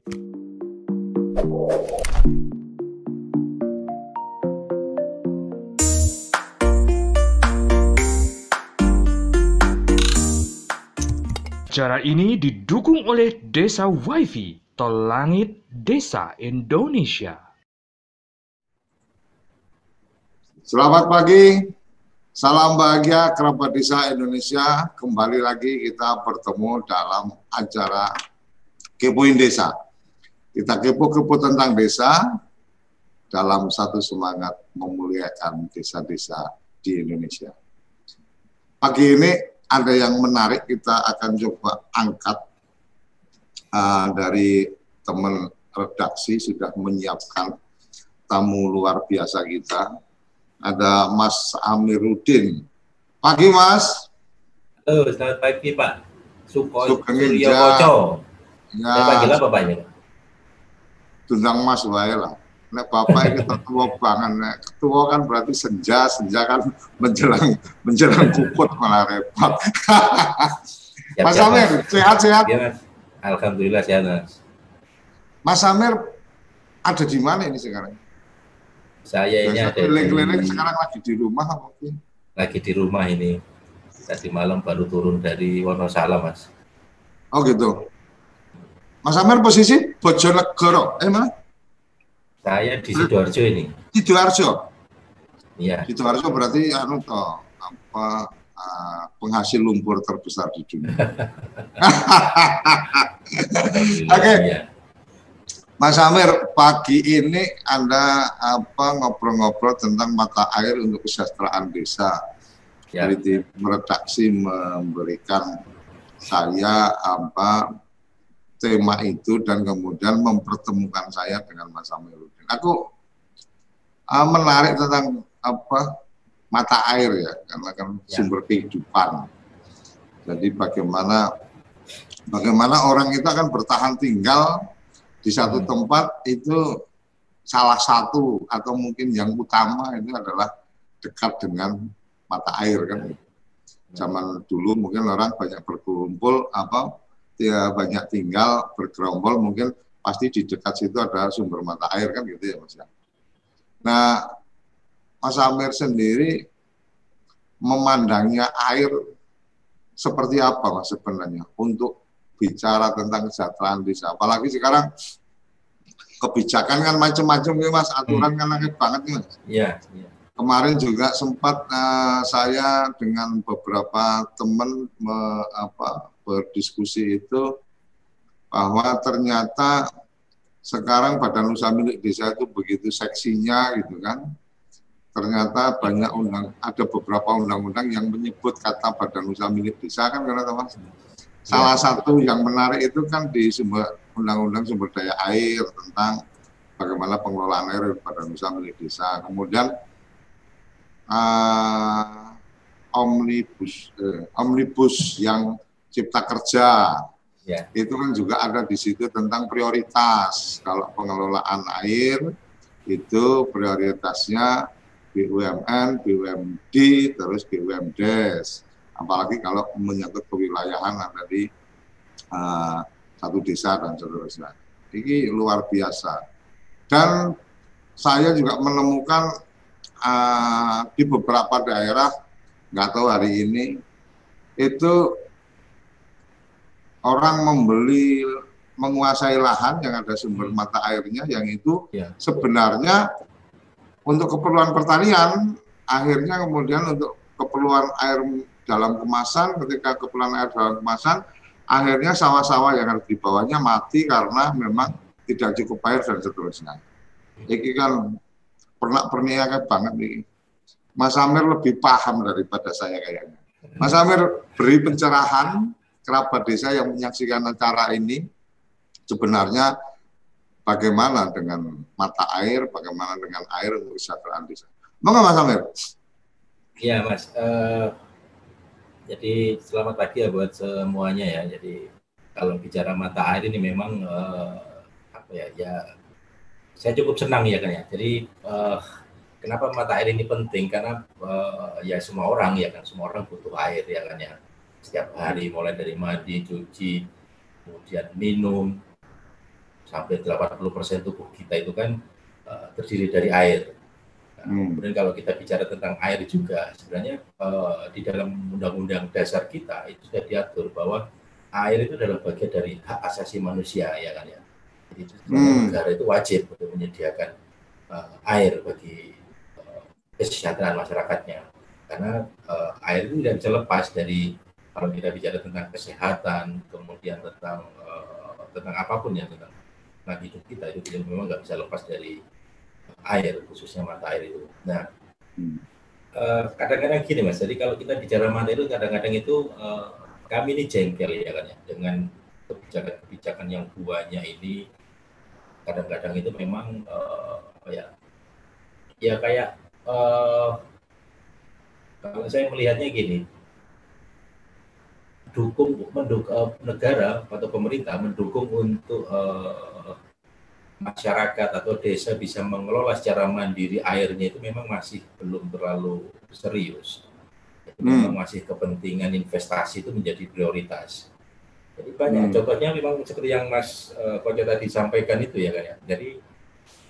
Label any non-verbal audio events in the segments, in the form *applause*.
Acara ini didukung oleh Desa WiFi Tol Langit Desa Indonesia. Selamat pagi, salam bahagia kerabat desa Indonesia. Kembali lagi kita bertemu dalam acara Kepoin Desa. Kita kepo-kepo tentang desa dalam satu semangat memuliakan desa-desa di Indonesia. Pagi ini ada yang menarik kita akan coba angkat uh, dari teman redaksi sudah menyiapkan tamu luar biasa kita. Ada Mas Amiruddin. Pagi Mas. Halo selamat pagi Pak. Suko Suryo Koco ya. Saya panggil apa Pak Tundang Mas wae lah. Nek bapak kita tua banget nek tua kan berarti senja senja kan menjelang menjelang kuput malah repot. Mas Amir sehat-sehat ya, Alhamdulillah sehat Mas. Mas Amir ada di mana ini sekarang? Saya ini ada keliling-keliling sekarang lagi di rumah mungkin lagi di rumah ini. Tadi malam baru turun dari Wonosalam Mas. Oh gitu Mas Amir posisi Bojonegoro eh mana saya di Sidoarjo ini. Sidoarjo. Iya. Sidoarjo berarti anu toh apa uh, penghasil lumpur terbesar di dunia. Oke. Okay. Ya. Mas Amir, pagi ini Anda apa ngobrol-ngobrol tentang mata air untuk kesejahteraan desa. Ya. Jadi meredaksi memberikan saya apa tema itu dan kemudian mempertemukan saya dengan Mas Amiruddin. Aku uh, menarik tentang apa mata air ya, karena kan ya. sumber kehidupan. Jadi bagaimana bagaimana orang itu akan bertahan tinggal di satu hmm. tempat itu salah satu atau mungkin yang utama itu adalah dekat dengan mata air kan. Hmm. Zaman dulu mungkin orang banyak berkumpul apa ya banyak tinggal bergerombol mungkin pasti di dekat situ ada sumber mata air kan gitu ya Mas ya. Nah, Mas Amir sendiri memandangnya air seperti apa Mas sebenarnya untuk bicara tentang kesejahteraan desa. Apalagi sekarang kebijakan kan macam-macam ya Mas, aturan hmm. kan langit banget ya Mas. Iya, iya. Kemarin juga sempat uh, saya dengan beberapa teman me, apa, berdiskusi itu bahwa ternyata sekarang Badan Usaha Milik Desa itu begitu seksinya gitu kan. Ternyata banyak undang ada beberapa undang-undang yang menyebut kata Badan Usaha Milik Desa kan karena Mas. Salah ya. satu yang menarik itu kan di sumber undang-undang sumber daya air tentang bagaimana pengelolaan air Badan Usaha Milik Desa. Kemudian uh, omnibus eh, omnibus yang cipta kerja. Yeah. Itu kan juga ada di situ tentang prioritas. Kalau pengelolaan air itu prioritasnya BUMN, BUMD, terus BUMDes. Apalagi kalau menyangkut kewilayahan ada di uh, satu desa dan seterusnya. Ini luar biasa. Dan saya juga menemukan uh, di beberapa daerah, nggak tahu hari ini, itu orang membeli menguasai lahan yang ada sumber hmm. mata airnya yang itu ya. sebenarnya untuk keperluan pertanian akhirnya kemudian untuk keperluan air dalam kemasan ketika keperluan air dalam kemasan akhirnya sawah-sawah yang ada di bawahnya mati karena memang tidak cukup air dan seterusnya. Ini kan pernah perniaga banget nih. Mas Amir lebih paham daripada saya kayaknya. Mas Amir beri pencerahan kerabat desa yang menyaksikan acara ini sebenarnya bagaimana dengan mata air, bagaimana dengan air untuk kesejahteraan desa. Monggo Mas Amir. Iya Mas. Uh, jadi selamat pagi ya buat semuanya ya. Jadi kalau bicara mata air ini memang uh, apa ya ya saya cukup senang ya kan ya. Jadi uh, kenapa mata air ini penting karena uh, ya semua orang ya kan semua orang butuh air ya kan ya setiap hari mulai dari mandi, cuci, kemudian minum, sampai 80% tubuh kita itu kan uh, terdiri dari air. Nah, hmm. Kemudian kalau kita bicara tentang air juga, sebenarnya uh, di dalam undang-undang dasar kita itu sudah diatur bahwa air itu adalah bagian dari hak asasi manusia, ya kan ya. Jadi hmm. negara itu wajib untuk menyediakan uh, air bagi uh, kesejahteraan masyarakatnya, karena uh, air itu tidak bisa lepas dari kalau kita bicara tentang kesehatan, kemudian tentang uh, tentang apa pun ya tentang nah hidup kita itu kita memang nggak bisa lepas dari air khususnya mata air itu. Nah uh, kadang-kadang gini mas, jadi kalau kita bicara mata itu kadang-kadang itu uh, kami ini jengkel ya kan ya dengan kebijakan-kebijakan yang buahnya ini kadang-kadang itu memang uh, apa ya ya kayak uh, kalau saya melihatnya gini dukung mendukung negara atau pemerintah mendukung untuk uh, masyarakat atau desa bisa mengelola secara mandiri airnya itu memang masih belum terlalu serius. hmm. Memang masih kepentingan investasi itu menjadi prioritas. Jadi banyak hmm. contohnya memang seperti yang Mas uh, Koco tadi sampaikan itu ya kan ya. Jadi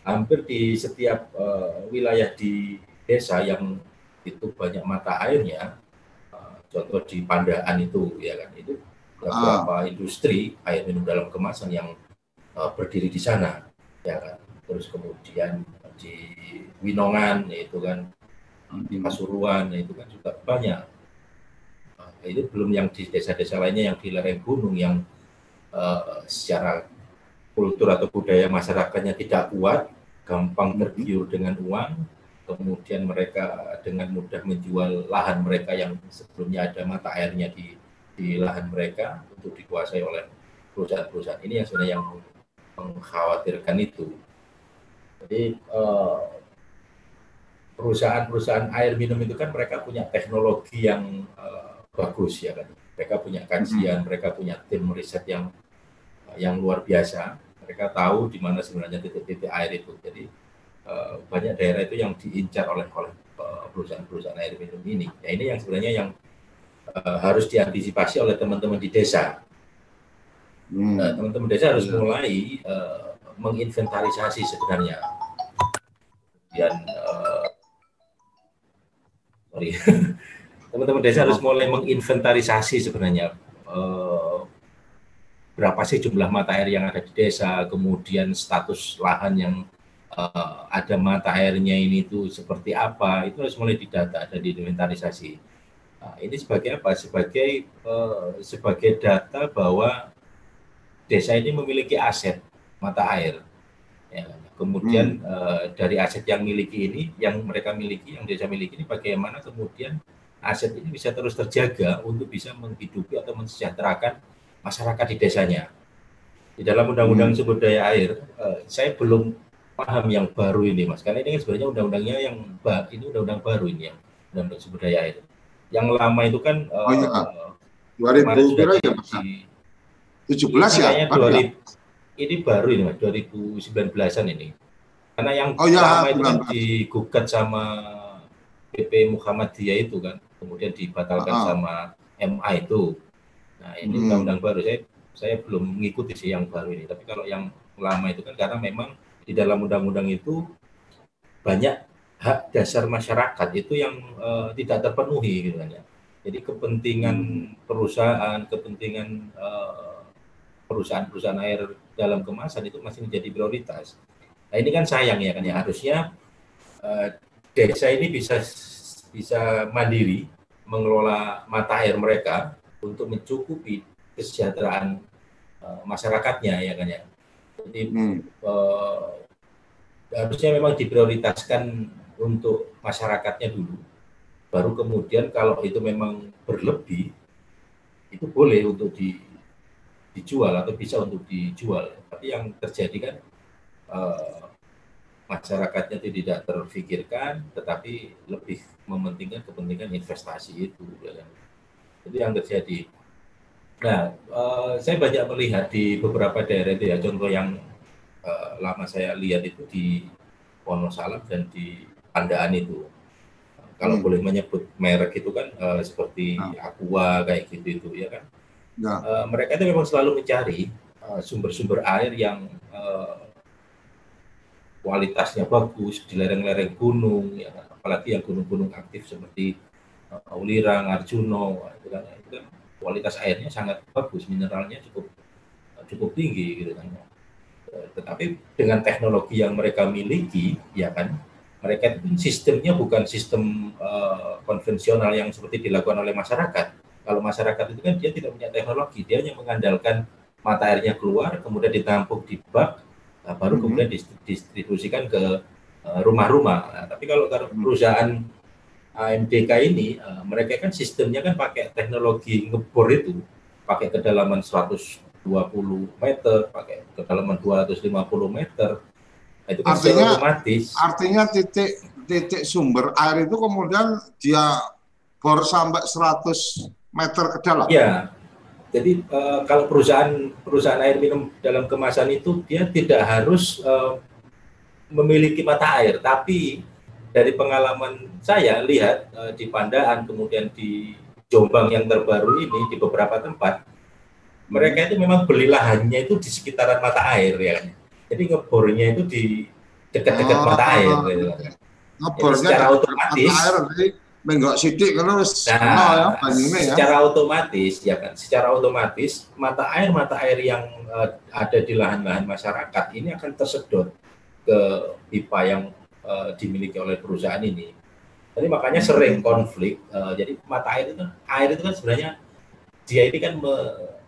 hampir di setiap uh, wilayah di desa yang itu banyak mata airnya, contoh di Pandaan itu ya kan? Itu beberapa ah. industri air minum dalam kemasan yang uh, berdiri di sana ya kan? Terus kemudian di Winongan itu kan? Di Pasuruan itu kan juga banyak. Nah, itu belum yang di desa-desa lainnya yang di lereng gunung yang uh, secara kultur atau budaya masyarakatnya tidak kuat gampang tergiur dengan uang kemudian mereka dengan mudah menjual lahan mereka yang sebelumnya ada mata airnya di di lahan mereka untuk dikuasai oleh perusahaan-perusahaan ini yang sebenarnya yang mengkhawatirkan itu. Jadi eh, perusahaan-perusahaan air minum itu kan mereka punya teknologi yang uh, bagus ya kan. Mereka punya kajian, hmm. mereka punya tim riset yang yang luar biasa. Mereka tahu di mana sebenarnya titik-titik air itu. Jadi uh, banyak daerah itu yang diincar oleh oleh perusahaan-perusahaan air minum ini. Ya ini yang sebenarnya yang uh, harus diantisipasi oleh teman-teman di desa. Hmm. Nah, teman-teman desa harus iya. mulai uh, menginventarisasi sebenarnya. Dan uh, sorry, *laughs* teman-teman desa harus mulai menginventarisasi sebenarnya uh, berapa sih jumlah mata air yang ada di desa, kemudian status lahan yang uh, ada mata airnya ini itu seperti apa, itu harus mulai didata dan diinventarisasi. Nah, ini sebagai apa? Sebagai uh, sebagai data bahwa desa ini memiliki aset mata air. Ya, kemudian hmm. uh, dari aset yang miliki ini, yang mereka miliki, yang desa miliki ini, bagaimana kemudian aset ini bisa terus terjaga untuk bisa menghidupi atau mensejahterakan masyarakat di desanya. Di dalam undang-undang hmm. sumber daya air, uh, saya belum paham yang baru ini, mas. Karena ini kan sebenarnya undang-undangnya yang ini undang-undang baru ini yang undang-undang sumber daya air. Yang lama itu kan uh, oh, iya. 2000 berapa ya, Mas? 17 ya? ya? ini baru ini Mas, 2019-an ini. Karena yang oh, ya, pertama itu kan digugat sama PP Muhammadiyah itu kan, kemudian dibatalkan ah. sama MA itu. Nah, ini hmm. undang-undang baru saya saya belum mengikuti sih yang baru ini. Tapi kalau yang lama itu kan karena memang di dalam undang-undang itu banyak hak dasar masyarakat itu yang uh, tidak terpenuhi gitu kan ya. Jadi kepentingan hmm. perusahaan, kepentingan uh, perusahaan-perusahaan air dalam kemasan itu masih menjadi prioritas. Nah ini kan sayang ya kan ya harusnya uh, desa ini bisa bisa mandiri mengelola mata air mereka untuk mencukupi kesejahteraan uh, masyarakatnya ya kan ya. Jadi hmm. uh, harusnya memang diprioritaskan untuk masyarakatnya dulu. Baru kemudian kalau itu memang berlebih itu boleh untuk di dijual atau bisa untuk dijual. Tapi yang terjadi kan uh, masyarakatnya tidak terfikirkan, tetapi lebih mementingkan kepentingan investasi itu. Ya kan? Itu yang terjadi. Nah, uh, saya banyak melihat di beberapa daerah itu ya, contoh yang uh, lama saya lihat itu di Wonosalam dan di Pandaan itu. Kalau hmm. boleh menyebut merek itu kan uh, seperti nah. Aqua kayak gitu itu ya kan. Ya. Uh, mereka itu memang selalu mencari sumber sumber-sumber air yang uh, uh, kualitasnya bagus di lereng-lereng gunung, ya, apalagi yang gunung-gunung aktif seperti uh, Ulirang, Arjuno, itu kan, itu kan kualitas airnya sangat bagus, mineralnya cukup cukup tinggi gitu kan. Tetapi dengan teknologi yang mereka miliki, ya kan, mereka itu sistemnya bukan sistem uh, konvensional yang seperti dilakukan oleh masyarakat. Kalau masyarakat itu kan dia tidak punya teknologi, dia hanya mengandalkan mata airnya keluar, kemudian ditampung di bak, nah, baru mm -hmm. kemudian distribusikan ke uh, rumah-rumah. Nah, tapi kalau mhm. perusahaan AMDK ini, uh, mereka kan sistemnya kan pakai teknologi ngebor itu, pakai kedalaman 120 meter, pakai kedalaman 250 meter, itu kan artinya, otomatis. Artinya titik titik sumber air itu kemudian dia bor sampai 100 meter ke dalam. Iya. Jadi uh, kalau perusahaan perusahaan air minum dalam kemasan itu dia tidak harus uh, memiliki mata air, tapi dari pengalaman saya lihat uh, di Pandaan kemudian di Jombang yang terbaru ini di beberapa tempat mereka itu memang beli lahannya itu di sekitaran mata air ya kan jadi ngebornya itu di dekat-dekat oh, mata air gitu. Ngebornya secara otomatis mata air sidik kalau nah, ya, ya. Secara otomatis ya kan, secara otomatis mata air mata air yang uh, ada di lahan-lahan masyarakat ini akan tersedot ke pipa yang uh, dimiliki oleh perusahaan ini. Jadi makanya sering konflik. Uh, jadi mata air itu air itu kan sebenarnya dia ini kan me,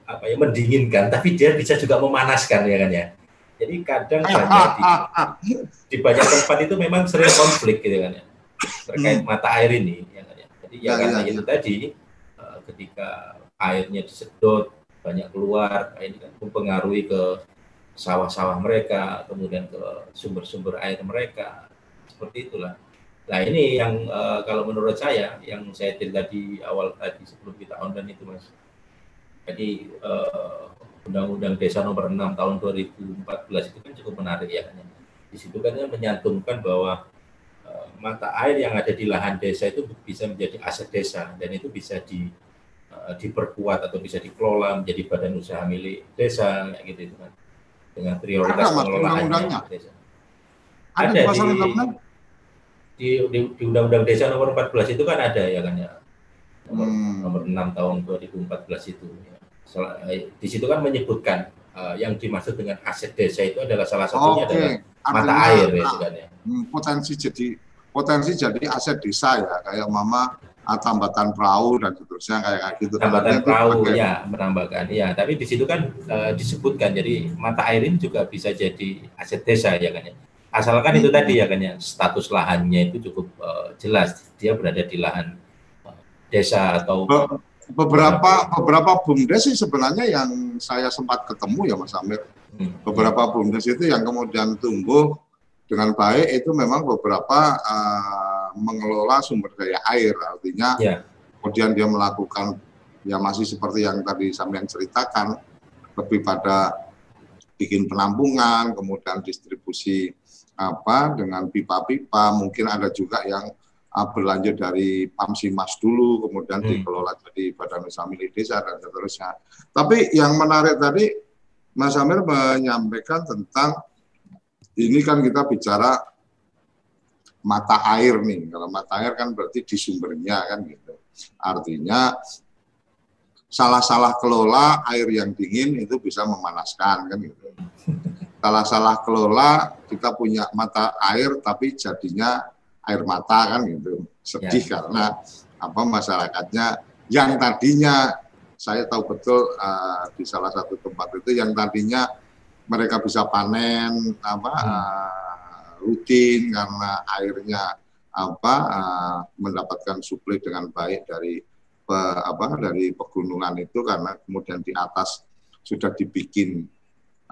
apa ya mendinginkan, tapi dia bisa juga memanaskan ya kan ya. Jadi kadang banyak di, di banyak tempat itu memang sering konflik gitu kan ya terkait hmm. mata air ini ya kan ya. Jadi ya, ya karena ya, itu ya. tadi uh, ketika airnya disedot banyak keluar ini kan mempengaruhi ke sawah-sawah mereka, kemudian ke sumber-sumber air mereka. Seperti itulah. Nah ini yang uh, kalau menurut saya yang saya cerita di awal tadi sebelum kita online itu mas. Jadi uh, Undang-Undang Desa Nomor 6 Tahun 2014 itu kan cukup menarik ya. Di situ kan menyantumkan bahwa uh, mata air yang ada di lahan desa itu bisa menjadi aset desa dan itu bisa di uh, diperkuat atau bisa dikelola menjadi badan usaha milik desa gitu itu kan. Dengan prioritas pengelolaan desa. Ada, ada di, di, di, di Undang-Undang Desa Nomor 14 itu kan ada ya kan ya. Nomor, hmm. nomor 6 tahun 2014 itu. Ya Eh, di situ kan menyebutkan uh, yang dimaksud dengan aset desa itu adalah salah satunya okay. adalah mata Artinya, air ya, kan ya. Hmm, potensi jadi potensi jadi aset desa ya kayak mama ah, tambatan perahu dan seterusnya kayak gitu. Tambatan perahu ya menambahkan ya, tapi di situ kan uh, disebutkan jadi mata air ini juga bisa jadi aset desa ya kan ya. Asalkan itu tadi ya kan ya status lahannya itu cukup uh, jelas dia berada di lahan uh, desa atau beberapa beberapa bumdes sih sebenarnya yang saya sempat ketemu ya Mas Amir. Hmm. Beberapa bumdes itu yang kemudian tumbuh dengan baik itu memang beberapa uh, mengelola sumber daya air artinya yeah. kemudian dia melakukan ya masih seperti yang tadi sampean ceritakan lebih pada bikin penampungan kemudian distribusi apa dengan pipa-pipa mungkin ada juga yang uh, berlanjut dari Pamsimas dulu, kemudian hmm. dikelola jadi Badan Usaha Milik Desa dan seterusnya. Tapi yang menarik tadi Mas Amir menyampaikan tentang ini kan kita bicara mata air nih. Kalau mata air kan berarti di sumbernya kan gitu. Artinya salah-salah kelola air yang dingin itu bisa memanaskan kan gitu. *laughs* Salah-salah kelola kita punya mata air tapi jadinya air mata kan gitu sedih ya. karena apa masyarakatnya yang tadinya saya tahu betul uh, di salah satu tempat itu yang tadinya mereka bisa panen apa hmm. uh, rutin karena airnya apa uh, mendapatkan suplai dengan baik dari pe, apa dari pegunungan itu karena kemudian di atas sudah dibikin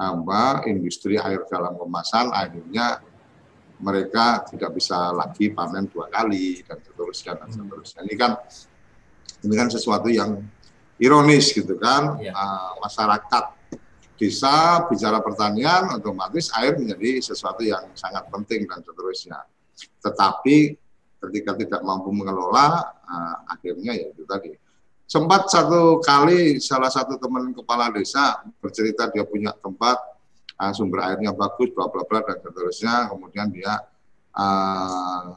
apa industri air dalam kemasan akhirnya mereka tidak bisa lagi panen dua kali dan seterusnya dan hmm. seterusnya. Ini kan ini kan sesuatu yang ironis gitu kan ya. uh, masyarakat desa bicara pertanian otomatis air menjadi sesuatu yang sangat penting dan seterusnya. Tetapi ketika tidak mampu mengelola uh, akhirnya ya itu tadi. Sempat satu kali salah satu teman kepala desa bercerita dia punya tempat uh, sumber airnya bagus, bla bla bla dan seterusnya. Kemudian dia uh,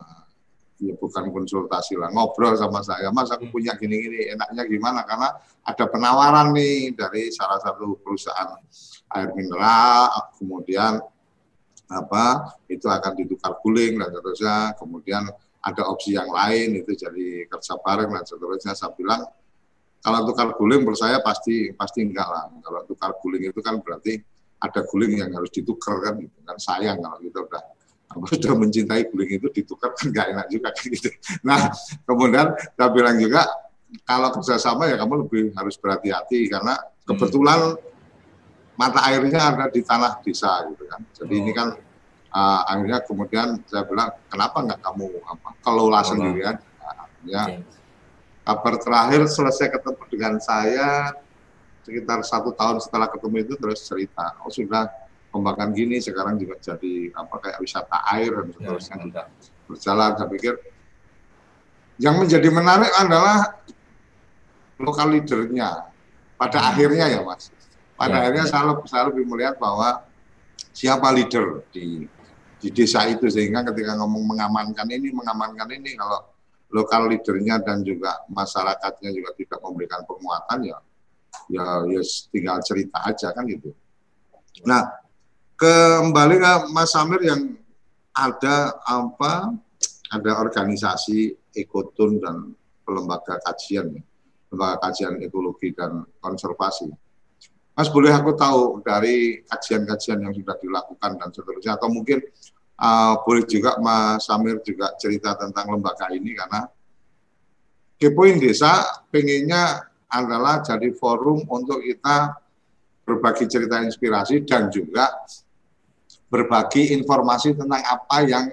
ya bukan konsultasi lah, ngobrol sama saya, Mas aku punya gini-gini, enaknya gimana? Karena ada penawaran nih dari salah satu perusahaan air mineral, kemudian apa itu akan ditukar guling dan seterusnya, kemudian ada opsi yang lain itu jadi kerja bareng dan seterusnya. Saya bilang kalau tukar guling menurut saya pasti pasti enggak lah. Kalau tukar guling itu kan berarti ada guling yang harus ditukar kan, gitu. kan sayang kalau kita udah apa sudah *laughs* mencintai guling itu ditukar kan nggak enak juga kan gitu. Nah kemudian saya bilang juga kalau kerjasama ya kamu lebih harus berhati-hati karena kebetulan mata airnya ada di tanah desa gitu kan. Jadi oh. ini kan uh, akhirnya kemudian saya bilang kenapa nggak kamu apa kelola oh. sendirian ya kabar terakhir selesai ketemu dengan saya sekitar satu tahun setelah ketemu itu terus cerita oh sudah pembangunan gini sekarang juga jadi apa kayak wisata air dan ya, seterusnya. ya, juga berjalan saya pikir. Yang menjadi menarik adalah lokal leadernya. Pada hmm. akhirnya ya mas. Pada ya, akhirnya ya. saya, saya lebih melihat bahwa siapa leader di di desa itu sehingga ketika ngomong mengamankan ini mengamankan ini kalau lokal leadernya dan juga masyarakatnya juga tidak memberikan penguatan ya ya ya tinggal cerita aja kan gitu. Nah kembali ke Mas Samir yang ada apa ada organisasi ekotun dan lembaga kajian lembaga kajian ekologi dan konservasi. Mas boleh aku tahu dari kajian-kajian yang sudah dilakukan dan seterusnya atau mungkin uh, boleh juga Mas Samir juga cerita tentang lembaga ini karena Kepoin Desa pengennya adalah jadi forum untuk kita berbagi cerita inspirasi dan juga berbagi informasi tentang apa yang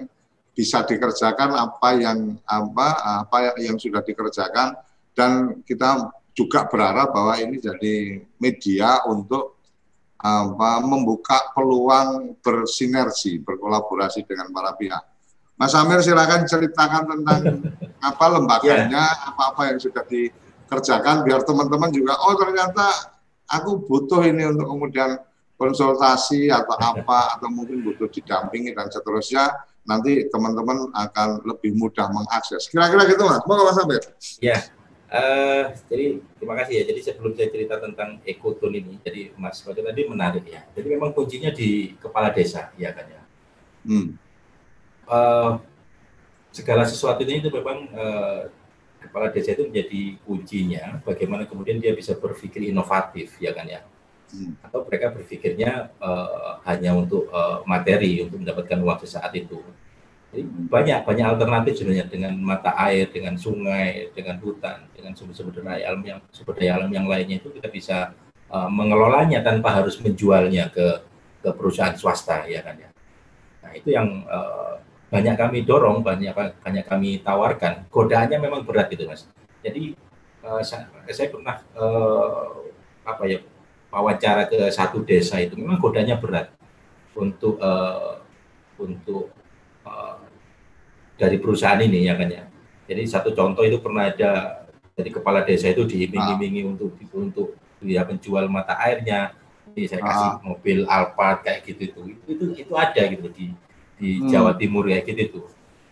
bisa dikerjakan, apa yang apa apa yang sudah dikerjakan. Dan kita juga berharap bahwa ini jadi media untuk apa, membuka peluang bersinergi, berkolaborasi dengan para pihak. Mas Amir silakan ceritakan tentang *laughs* apa lembaganya, ya. apa-apa yang sudah dikerjakan biar teman-teman juga oh ternyata aku butuh ini untuk kemudian konsultasi atau apa *laughs* atau mungkin butuh didampingi dan seterusnya nanti teman-teman akan lebih mudah mengakses. Kira-kira gitu Mas. Mau Mas Amir? Ya. Uh, jadi terima kasih ya. Jadi sebelum saya cerita tentang ekotun ini, jadi Mas Kojo tadi menarik ya. Jadi memang kuncinya di kepala desa, ya kan ya. Hmm. Uh, segala sesuatu ini itu memang uh, kepala desa itu menjadi kuncinya. Bagaimana kemudian dia bisa berpikir inovatif, ya kan ya. Hmm. Atau mereka berpikirnya uh, hanya untuk uh, materi, untuk mendapatkan uang sesaat itu banyak banyak alternatif sebenarnya dengan mata air, dengan sungai, dengan hutan, dengan sumber-sumber daya alam yang sumber daya alam yang lainnya itu kita bisa uh, mengelolanya tanpa harus menjualnya ke ke perusahaan swasta ya kan ya. Nah itu yang uh, banyak kami dorong, banyak banyak kami tawarkan. Godaannya memang berat gitu mas. Jadi uh, saya, saya pernah uh, apa ya wawancara ke satu desa itu memang godanya berat untuk uh, untuk dari perusahaan ini ya kan ya. Jadi satu contoh itu pernah ada dari kepala desa itu diiming-imingi ah. untuk untuk dia menjual mata airnya. Jadi saya kasih ah. mobil Alphard kayak gitu itu. Itu itu ada gitu di di hmm. Jawa Timur kayak gitu itu.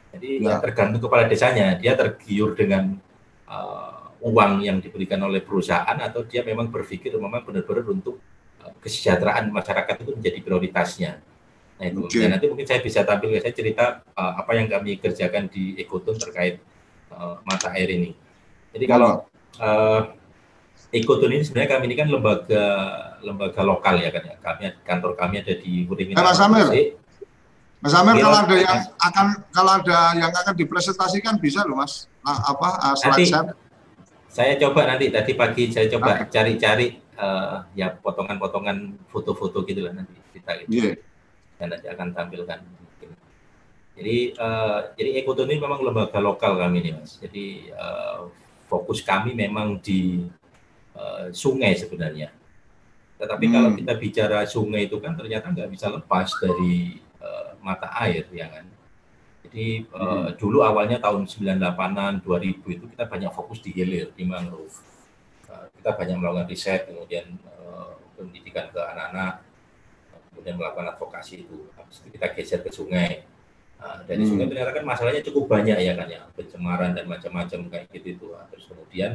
Jadi ya. tergantung kepala desanya, dia tergiur dengan uh, uang yang diberikan oleh perusahaan atau dia memang berpikir memang benar-benar untuk uh, kesejahteraan masyarakat itu menjadi prioritasnya. Nah itu. Okay. Dan nanti mungkin saya bisa tampil, saya cerita uh, apa yang kami kerjakan di Ekotun terkait uh, mata air ini. Jadi kalau uh, Ekotun ini sebenarnya kami ini kan lembaga lembaga lokal ya kan ya. Kami kantor kami ada di Kuringin. Mas Amir, Mas Amir kalau ada yang akan kalau ada yang akan dipresentasikan bisa loh Mas. Nah, apa uh, nanti, saya coba nanti tadi pagi saya coba cari-cari okay. uh, ya potongan-potongan foto-foto gitu lah nanti kita gitu. Yeah dan nanti akan tampilkan Jadi uh, jadi ekoton ini memang lembaga lokal kami nih mas. Jadi uh, fokus kami memang di uh, sungai sebenarnya. Tetapi hmm. kalau kita bicara sungai itu kan ternyata nggak bisa lepas dari uh, mata air ya kan. Jadi uh, hmm. dulu awalnya tahun 98-an 2000 itu kita banyak fokus di hilir di mangrove. Uh, kita banyak melakukan riset kemudian uh, pendidikan ke anak-anak kemudian melakukan advokasi itu. Habis itu kita geser ke sungai. Nah, dari hmm. sungai ternyata kan masalahnya cukup banyak ya kan ya, pencemaran dan macam-macam kayak gitu itu. Terus kemudian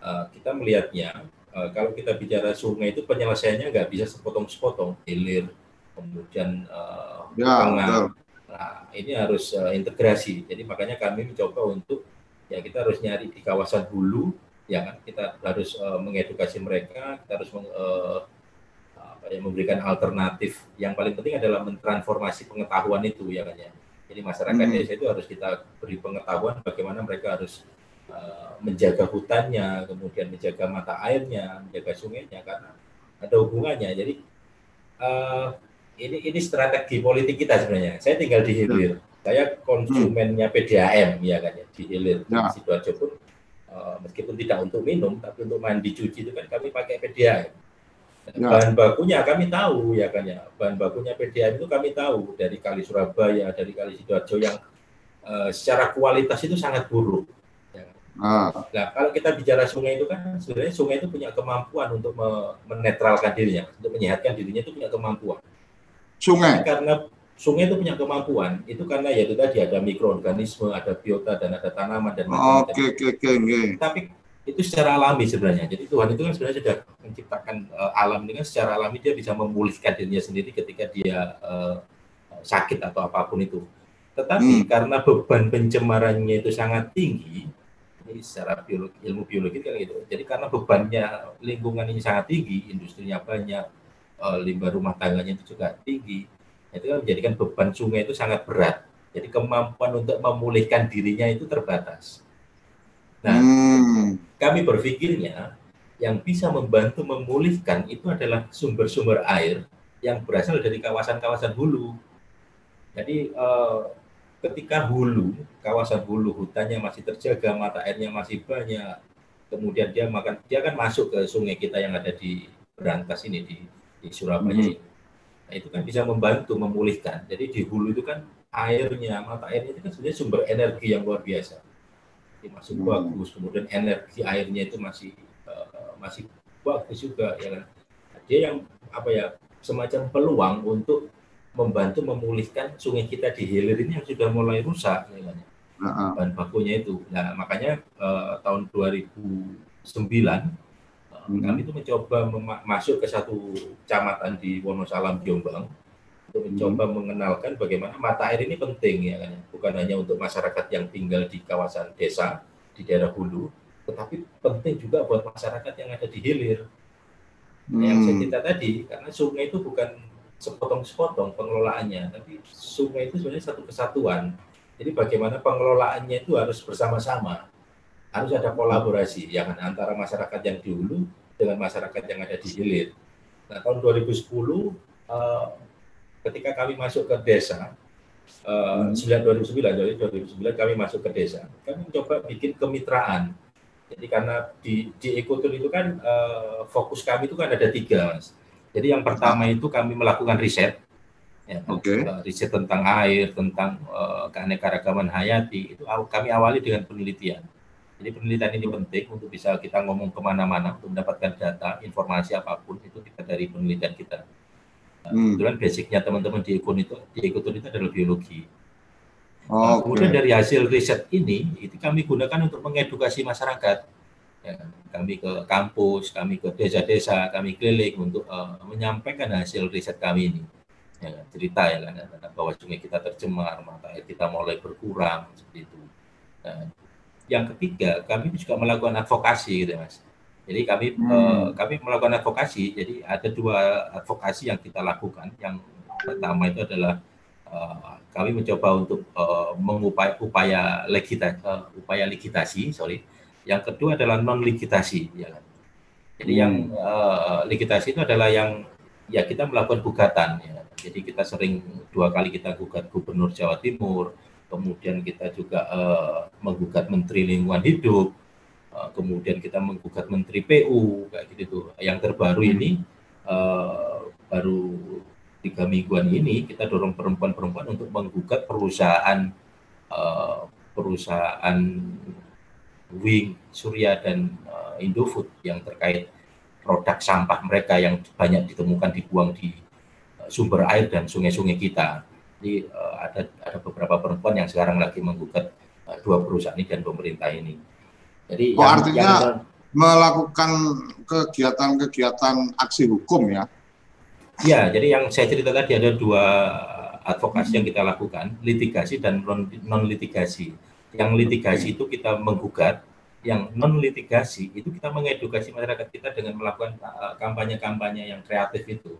uh, kita melihatnya uh, kalau kita bicara sungai itu penyelesaiannya nggak bisa sepotong-sepotong, hilir, kemudian uh, ya, Nah, ini harus uh, integrasi. Jadi makanya kami mencoba untuk ya kita harus nyari di kawasan hulu, ya kan kita harus uh, mengedukasi mereka, kita harus meng, uh, apa ya, memberikan alternatif. Yang paling penting adalah mentransformasi pengetahuan itu ya kan ya. Jadi masyarakat hmm. desa itu harus kita beri pengetahuan bagaimana mereka harus uh, menjaga hutannya, kemudian menjaga mata airnya, menjaga sungainya karena ada hubungannya. Jadi uh, ini ini strategi politik kita sebenarnya. Saya tinggal di hilir. Ya. Saya konsumennya PDAM ya kan ya di hilir. Ya. Sidoarjo pun uh, meskipun tidak untuk minum tapi untuk mandi cuci itu kan kami pakai PDAM. Ya. Bahan bakunya kami tahu ya kan ya. Bahan bakunya PDAM itu kami tahu dari kali Surabaya, dari kali sidoarjo yang uh, secara kualitas itu sangat buruk. Ya. Ah. Nah, kalau kita bicara sungai itu kan sebenarnya sungai itu punya kemampuan untuk menetralkan dirinya, untuk menyehatkan dirinya itu punya kemampuan sungai. Karena sungai itu punya kemampuan, itu karena ya itu tadi ada mikroorganisme, ada biota dan ada tanaman dan macam-macam. Oke, oke, oke. Tapi itu secara alami sebenarnya. Jadi Tuhan itu kan sebenarnya sudah menciptakan uh, alam dengan secara alami dia bisa memulihkan dirinya sendiri ketika dia uh, sakit atau apa pun itu. Tetapi hmm. karena beban pencemarannya itu sangat tinggi, ini secara biologi, ilmu biologi kan gitu. Jadi karena bebannya lingkungan ini sangat tinggi, industrinya banyak, uh, limbah rumah tangganya itu juga tinggi, itu kan menjadikan beban sungai itu sangat berat. Jadi kemampuan untuk memulihkan dirinya itu terbatas. Nah, hmm. kami berpikirnya yang bisa membantu memulihkan itu adalah sumber-sumber air yang berasal dari kawasan-kawasan hulu. Jadi eh, ketika hulu, kawasan hulu hutannya masih terjaga, mata airnya masih banyak, kemudian dia makan, dia kan masuk ke sungai kita yang ada di Berantas ini di di Surabaya hmm. ini. Nah, itu kan bisa membantu memulihkan. Jadi di hulu itu kan airnya, mata airnya itu kan sebenarnya sumber energi yang luar biasa. Jadi masih hmm. bagus, kemudian energi airnya itu masih uh, masih bagus juga ya kan. Dia yang apa ya semacam peluang untuk membantu memulihkan sungai kita di hilir ini yang sudah mulai rusak ya kan. Uh-huh. bahan bakunya itu. Nah, makanya uh, tahun 2009 hmm. kami itu mencoba masuk ke satu kecamatan di Wonosalam Jombang untuk mencoba hmm. mengenalkan bagaimana mata air ini penting ya kan bukan hanya untuk masyarakat yang tinggal di kawasan desa di daerah hulu tetapi penting juga buat masyarakat yang ada di hilir hmm. yang saya cerita tadi karena sungai itu bukan sepotong-sepotong pengelolaannya tapi sungai itu sebenarnya satu kesatuan jadi bagaimana pengelolaannya itu harus bersama-sama harus ada kolaborasi ya kan antara masyarakat yang di hulu dengan masyarakat yang ada di hilir. Nah, tahun 2010 uh, eh, ketika kami masuk ke desa uh, 2009 jadi 2009 kami masuk ke desa, kami mencoba bikin kemitraan. Jadi karena di di ekotur itu kan uh, fokus kami itu kan ada tiga, mas. Jadi yang pertama itu kami melakukan riset, ya, okay. uh, riset tentang air, tentang uh, keanekaragaman hayati itu kami awali dengan penelitian. Jadi penelitian ini penting untuk bisa kita ngomong ke mana-mana untuk mendapatkan data, informasi apa pun itu kita dari penelitian kita. Nah, hmm. Kebetulan basicnya teman-teman di ekon itu di ekon itu adalah biologi. Oh, nah, kemudian okay. dari hasil riset ini itu kami gunakan untuk mengedukasi masyarakat. Ya, kami ke kampus, kami ke desa-desa, kami keliling untuk uh, menyampaikan hasil riset kami ini. Ya, cerita ya kan bahwa sungai kita tercemar, mata air kita mulai berkurang seperti itu. Nah, yang ketiga kami juga melakukan advokasi gitu mas jadi kami hmm. uh, kami melakukan advokasi. Jadi ada dua advokasi yang kita lakukan. Yang pertama itu adalah uh, kami mencoba untuk uh, mengupaya upaya legita, uh, upaya legitasi sorry. Yang kedua adalah non legitasi ya kan? Jadi hmm. yang uh, legitasi itu adalah yang ya kita melakukan gugatan ya jadi kita sering dua kali kita gugat gubernur Jawa Timur kemudian kita juga uh, menggugat Menteri Lingkungan Hidup, uh, kemudian kita menggugat Menteri PU kayak gitu tuh. Yang terbaru ini uh, baru tiga mingguan ini kita dorong perempuan-perempuan untuk menggugat perusahaan uh, perusahaan Wing, Surya dan uh, Indofood yang terkait produk sampah mereka yang banyak ditemukan dibuang di sumber air dan sungai-sungai kita. Jadi uh, ada ada beberapa perempuan yang sekarang lagi menggugat uh, dua perusahaan ini dan pemerintah ini. Jadi oh, yang, artinya yang, melakukan kegiatan-kegiatan aksi hukum ya? Ya, jadi yang saya cerita tadi ada dua advokasi yang kita lakukan, litigasi dan non litigasi. Yang litigasi itu kita menggugat yang non litigasi itu kita mengedukasi masyarakat kita dengan melakukan uh, kampanye-kampanye yang kreatif itu.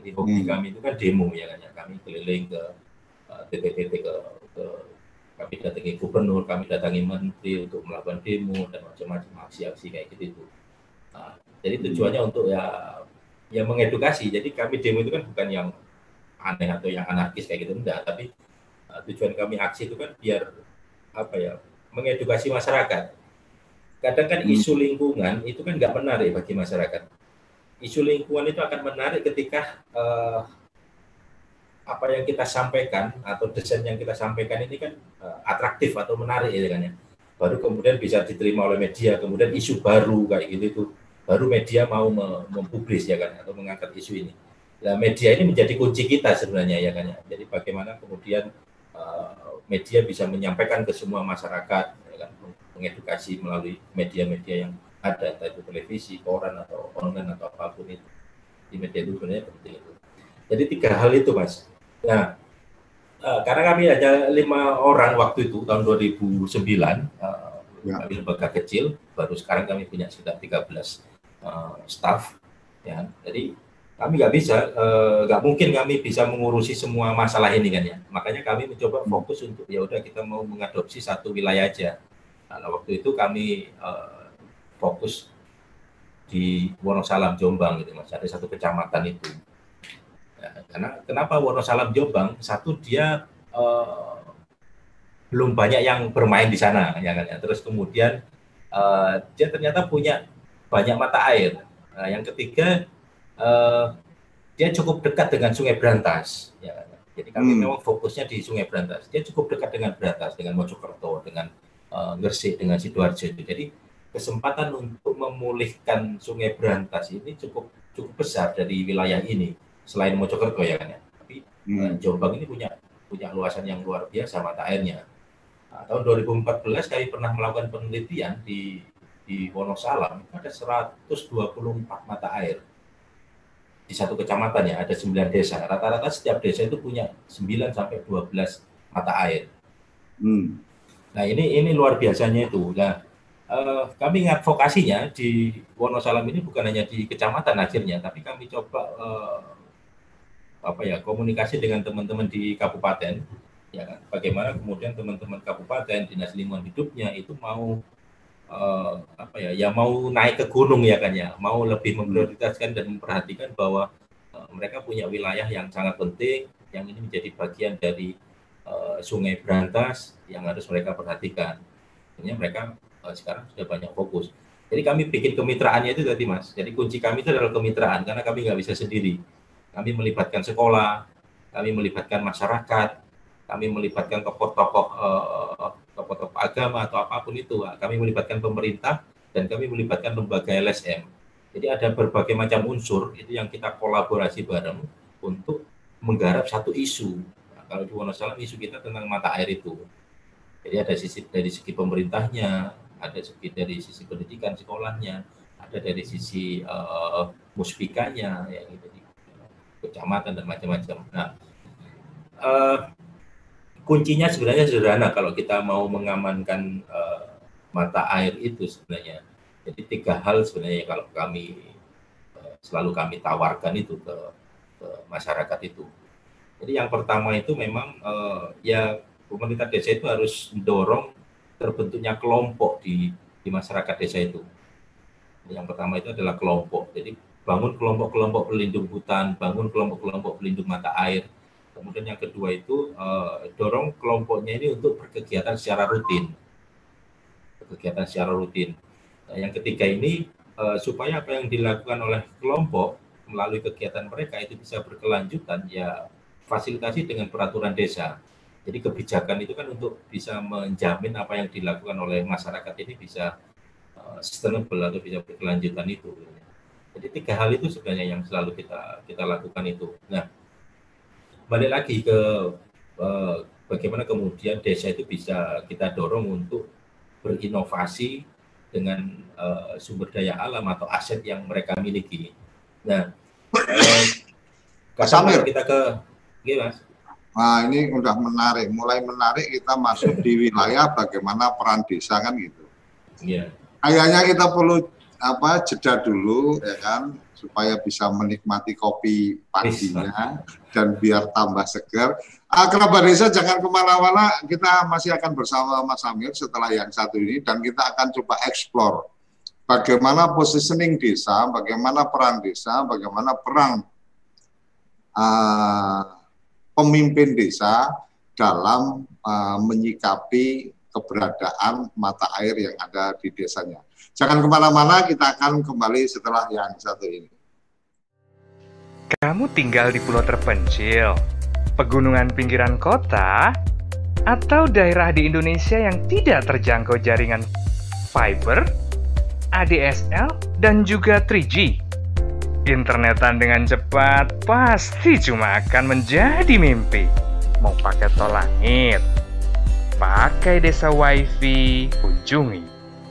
Jadi hobi hmm. kami itu kan demo ya kan ya. Kami keliling ke uh, TTT ke, ke kami datangi gubernur, kami datangi menteri untuk melakukan demo dan macam-macam aksi-aksi kayak gitu itu. Nah, jadi hmm. tujuannya untuk ya ya mengedukasi. Jadi kami demo itu kan bukan yang aneh atau yang anarkis kayak gitu enggak, tapi uh, tujuan kami aksi itu kan biar apa ya mengedukasi masyarakat kadang kan hmm. isu lingkungan itu kan nggak menarik bagi masyarakat. Isu lingkungan itu akan menarik ketika uh, apa yang kita sampaikan atau desain yang kita sampaikan ini kan uh, atraktif atau menarik ya kan ya. Baru kemudian bisa diterima oleh media, kemudian isu baru kayak gitu itu baru media mau mempublis ya kan atau mengangkat isu ini. Nah, media ini menjadi kunci kita sebenarnya ya kan ya. Jadi bagaimana kemudian uh, media bisa menyampaikan ke semua masyarakat mengedukasi melalui media-media yang ada, entah itu televisi, koran, atau online, atau apa pun itu. Di media itu sebenarnya penting itu. Jadi tiga hal itu, Mas. Nah, uh, karena kami hanya lima orang waktu itu, tahun 2009, uh, ya. kami lembaga kecil, baru sekarang kami punya sekitar 13 uh, staff. Ya, jadi kami nggak bisa, nggak uh, mungkin kami bisa mengurusi semua masalah ini kan ya. Makanya kami mencoba fokus untuk ya udah kita mau mengadopsi satu wilayah aja Nah, waktu itu kami uh, fokus di Wonosalam Jombang gitu mas ada satu kecamatan itu karena kenapa Wonosalam Jombang satu dia uh, belum banyak yang bermain di sana ya kan ya terus kemudian uh, dia ternyata punya banyak mata air nah, yang ketiga uh, dia cukup dekat dengan Sungai Berantas ya kan? jadi kami hmm. memang fokusnya di Sungai Berantas dia cukup dekat dengan Berantas dengan Mojokerto dengan uh, Gresik dengan Sidoarjo. Jadi kesempatan untuk memulihkan Sungai Berantas ini cukup cukup besar dari wilayah ini selain Mojokerto ya kan ya. Tapi hmm. uh, Jombang ini punya punya luasan yang luar biasa mata airnya. Nah, tahun 2014 kami pernah melakukan penelitian di di Wonosalam ada 124 mata air di satu kecamatan ya ada 9 desa rata-rata setiap desa itu punya 9 sampai 12 mata air hmm. Nah ini ini luar biasanya itu. Nah eh, kami advokasinya di Wonosalam ini bukan hanya di kecamatan akhirnya, tapi kami coba eh, apa ya komunikasi dengan teman-teman di kabupaten, ya kan? Bagaimana kemudian teman-teman kabupaten dinas lingkungan hidupnya itu mau eh, apa ya, ya mau naik ke gunung ya kan ya, mau lebih memprioritaskan dan memperhatikan bahwa eh, mereka punya wilayah yang sangat penting, yang ini menjadi bagian dari uh, Sungai Berantas yang harus mereka perhatikan. Artinya mereka uh, sekarang sudah banyak fokus. Jadi kami bikin kemitraannya itu tadi mas. Jadi kunci kami itu adalah kemitraan karena kami nggak bisa sendiri. Kami melibatkan sekolah, kami melibatkan masyarakat, kami melibatkan tokoh-tokoh uh, tokoh-tokoh agama atau apa pun itu. Kami melibatkan pemerintah dan kami melibatkan lembaga LSM. Jadi ada berbagai macam unsur itu yang kita kolaborasi bareng untuk menggarap satu isu kalau di Wonosalam isu kita tentang mata air itu. Jadi ada sisi dari segi pemerintahnya, ada segi dari sisi pendidikan sekolahnya, ada dari sisi uh, muspikanya, ya gitu kecamatan dan macam-macam. Nah, uh, kuncinya sebenarnya sederhana kalau kita mau mengamankan uh, mata air itu sebenarnya. Jadi tiga hal sebenarnya kalau kami uh, selalu kami tawarkan itu ke, ke masyarakat itu. Jadi yang pertama itu memang uh, ya pemerintah desa itu harus mendorong terbentuknya kelompok di di masyarakat desa itu. Yang pertama itu adalah kelompok. Jadi bangun kelompok-kelompok pelindung hutan, bangun kelompok-kelompok pelindung mata air. Kemudian yang kedua itu uh, dorong kelompoknya ini untuk berkegiatan secara rutin. Kegiatan secara rutin. Nah, yang ketiga ini uh, supaya apa yang dilakukan oleh kelompok melalui kegiatan mereka itu bisa berkelanjutan ya fasilitasi dengan peraturan desa. Jadi kebijakan itu kan untuk bisa menjamin apa yang dilakukan oleh masyarakat ini bisa uh, sustainable atau bisa berkelanjutan itu. Jadi tiga hal itu sebenarnya yang selalu kita kita lakukan itu. Nah, balik lagi ke uh, bagaimana kemudian desa itu bisa kita dorong untuk berinovasi dengan uh, sumber daya alam atau aset yang mereka miliki. Nah, uh, Samir. kita ke, gimana? Nah ini udah menarik, mulai menarik kita masuk di wilayah bagaimana peran desa kan gitu. Iya. Kayaknya kita perlu apa jeda dulu ya kan supaya bisa menikmati kopi paginya dan biar tambah segar. Ah, kerabat desa jangan ke mana-mana, kita masih akan bersama Mas Amir setelah yang satu ini dan kita akan coba explore bagaimana positioning desa, bagaimana peran desa, bagaimana peran uh, pemimpin desa dalam uh, menyikapi keberadaan mata air yang ada di desanya. Jangan ke mana-mana, kita akan kembali setelah yang satu ini. Kamu tinggal di pulau terpencil, pegunungan pinggiran kota, atau daerah di Indonesia yang tidak terjangkau jaringan fiber, ADSL, dan juga 3G. Internetan dengan cepat pasti cuma akan menjadi mimpi. Mau pakai tol langit, pakai desa wifi, kunjungi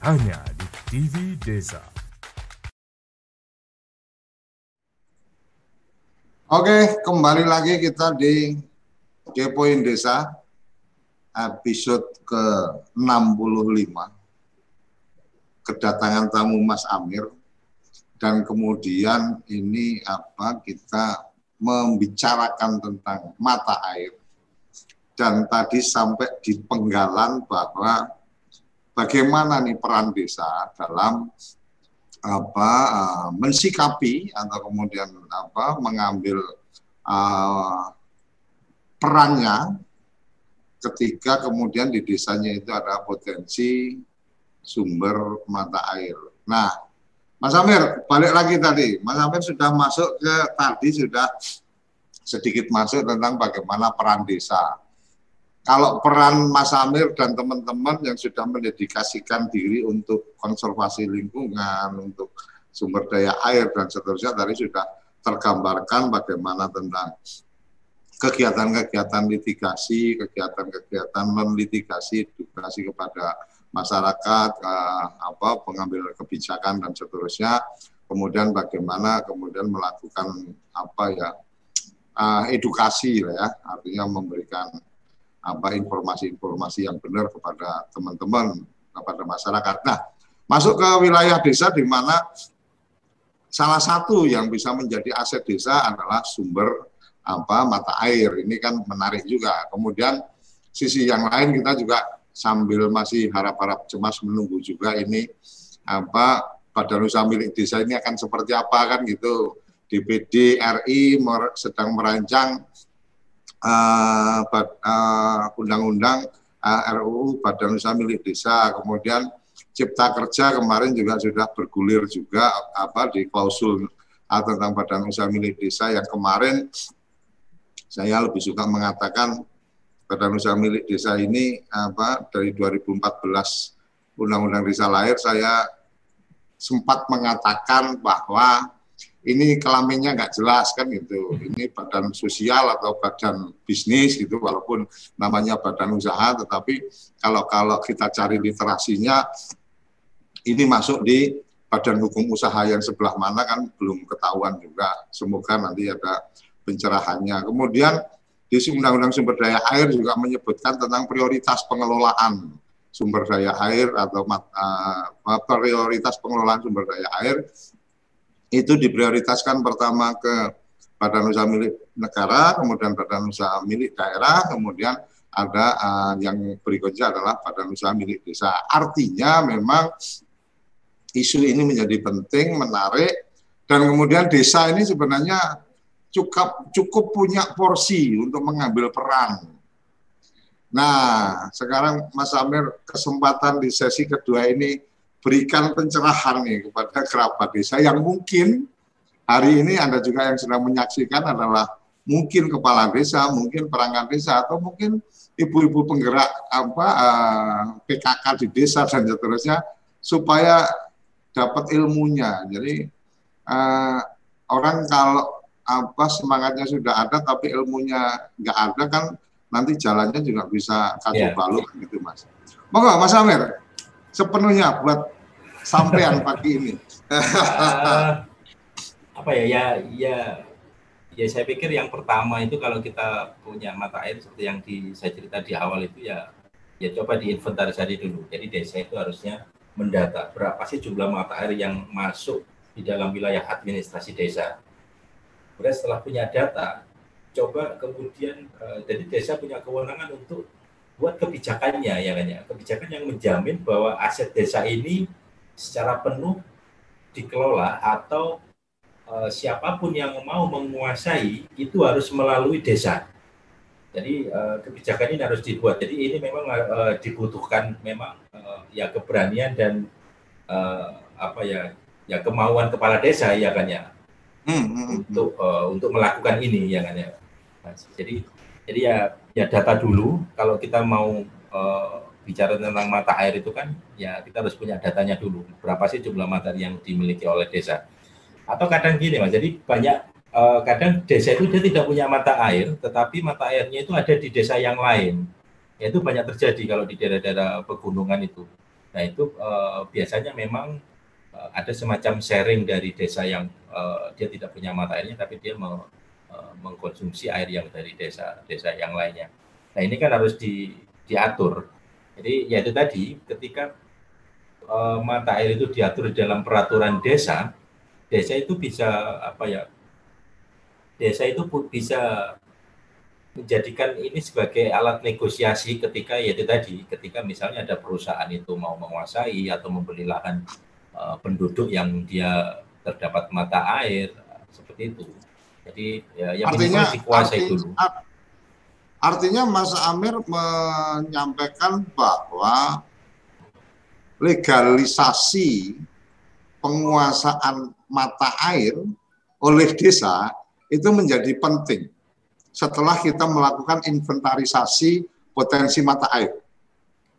hanya di TV Desa. Oke, kembali lagi kita di Kepoin Desa episode ke-65. Kedatangan tamu Mas Amir. Dan kemudian ini apa kita membicarakan tentang mata air. Dan tadi sampai di penggalan bahwa bagaimana nih peran desa dalam apa uh, mensikapi atau kemudian apa mengambil uh, perannya ketika kemudian di desanya itu ada potensi sumber mata air. Nah, Mas Amir, balik lagi tadi. Mas Amir sudah masuk ke tadi sudah sedikit masuk tentang bagaimana peran desa kalau peran Mas Amir dan teman-teman yang sudah mendedikasikan diri untuk konservasi lingkungan, untuk sumber daya air dan seterusnya tadi sudah tergambarkan bagaimana tentang kegiatan-kegiatan litigasi, kegiatan-kegiatan menlitigasi, edukasi kepada masyarakat, eh, apa pengambil kebijakan dan seterusnya. Kemudian bagaimana kemudian melakukan apa ya eh, edukasi ya, artinya memberikan apa informasi-informasi yang benar kepada teman-teman, kepada masyarakat. Nah, masuk ke wilayah desa di mana salah satu yang bisa menjadi aset desa adalah sumber apa mata air. Ini kan menarik juga. Kemudian sisi yang lain kita juga sambil masih harap-harap cemas menunggu juga ini apa badan usaha milik desa ini akan seperti apa kan gitu. DPD RI sedang merancang uh, undang-undang uh, RUU Badan Usaha Milik Desa, kemudian Cipta Kerja kemarin juga sudah bergulir juga apa di klausul uh, tentang Badan Usaha Milik Desa yang kemarin saya lebih suka mengatakan Badan Usaha Milik Desa ini apa dari 2014 Undang-Undang Desa Lahir saya sempat mengatakan bahwa ini kelaminnya nggak jelas kan gitu. Ini badan sosial atau badan bisnis gitu, walaupun namanya badan usaha, tetapi kalau kalau kita cari literasinya, ini masuk di badan hukum usaha yang sebelah mana kan belum ketahuan juga. Semoga nanti ada pencerahannya. Kemudian di Undang-Undang Sumber Daya Air juga menyebutkan tentang prioritas pengelolaan sumber daya air atau uh, prioritas pengelolaan sumber daya air itu diprioritaskan pertama ke badan usaha milik negara, kemudian badan usaha milik daerah, kemudian ada uh, yang berikutnya adalah badan usaha milik desa. Artinya memang isu ini menjadi penting, menarik, dan kemudian desa ini sebenarnya cukup cukup punya porsi untuk mengambil peran. Nah, sekarang Mas Amir kesempatan di sesi kedua ini berikan pencerahan nih kepada kerabat desa yang mungkin hari ini Anda juga yang sedang menyaksikan adalah mungkin kepala desa, mungkin perangkat desa atau mungkin ibu-ibu penggerak apa uh, eh, PKK di desa dan seterusnya supaya dapat ilmunya. Jadi uh, orang kalau apa semangatnya sudah ada tapi ilmunya nggak ada kan nanti jalannya juga bisa kacau yeah. balu gitu mas. Monggo Mas Amir sepenuhnya buat sampean *laughs* pagi ini. uh, apa ya ya ya ya saya pikir yang pertama itu kalau kita punya mata air seperti yang di, saya cerita di awal itu ya ya coba diinventarisasi dulu. Jadi desa itu harusnya mendata berapa sih jumlah mata air yang masuk di dalam wilayah administrasi desa. Kemudian setelah punya data, coba kemudian uh, jadi desa punya kewenangan untuk buat kebijakannya ya kan ya? Kebijakan yang menjamin bahwa aset desa ini secara penuh dikelola atau uh, siapa pun yang mau menguasai itu harus melalui desa. Jadi uh, kebijakan ini harus dibuat. Jadi ini memang uh, dibutuhkan memang uh, ya keberanian dan uh, apa ya ya kemauan kepala desa ya kan ya? Hmm, hmm, hmm. untuk uh, untuk melakukan ini ya kan ya? Jadi jadi ya ya data dulu. Kalau kita mau uh, bicara tentang mata air itu kan ya kita harus punya datanya dulu. Berapa sih jumlah mata yang dimiliki oleh desa? Atau kadang gini mas jadi banyak uh, kadang desa itu dia tidak punya mata air tetapi mata airnya itu ada di desa yang lain. Ya itu banyak terjadi kalau di daerah-daerah pegunungan itu. Nah itu uh, biasanya memang uh, ada semacam sharing dari desa yang uh, dia tidak punya mata airnya tapi dia mau mengkonsumsi air yang dari desa-desa yang lainnya. Nah ini kan harus di, diatur. Jadi ya itu tadi ketika uh, mata air itu diatur dalam peraturan desa, desa itu bisa apa ya? Desa itu bisa menjadikan ini sebagai alat negosiasi ketika ya itu tadi ketika misalnya ada perusahaan itu mau menguasai atau membeli lahan uh, penduduk yang dia terdapat mata air seperti itu jadi ya yang artinya, dikuasai arti, dulu. Artinya Mas Amir menyampaikan bahwa legalisasi penguasaan mata air oleh desa itu menjadi penting setelah kita melakukan inventarisasi potensi mata air.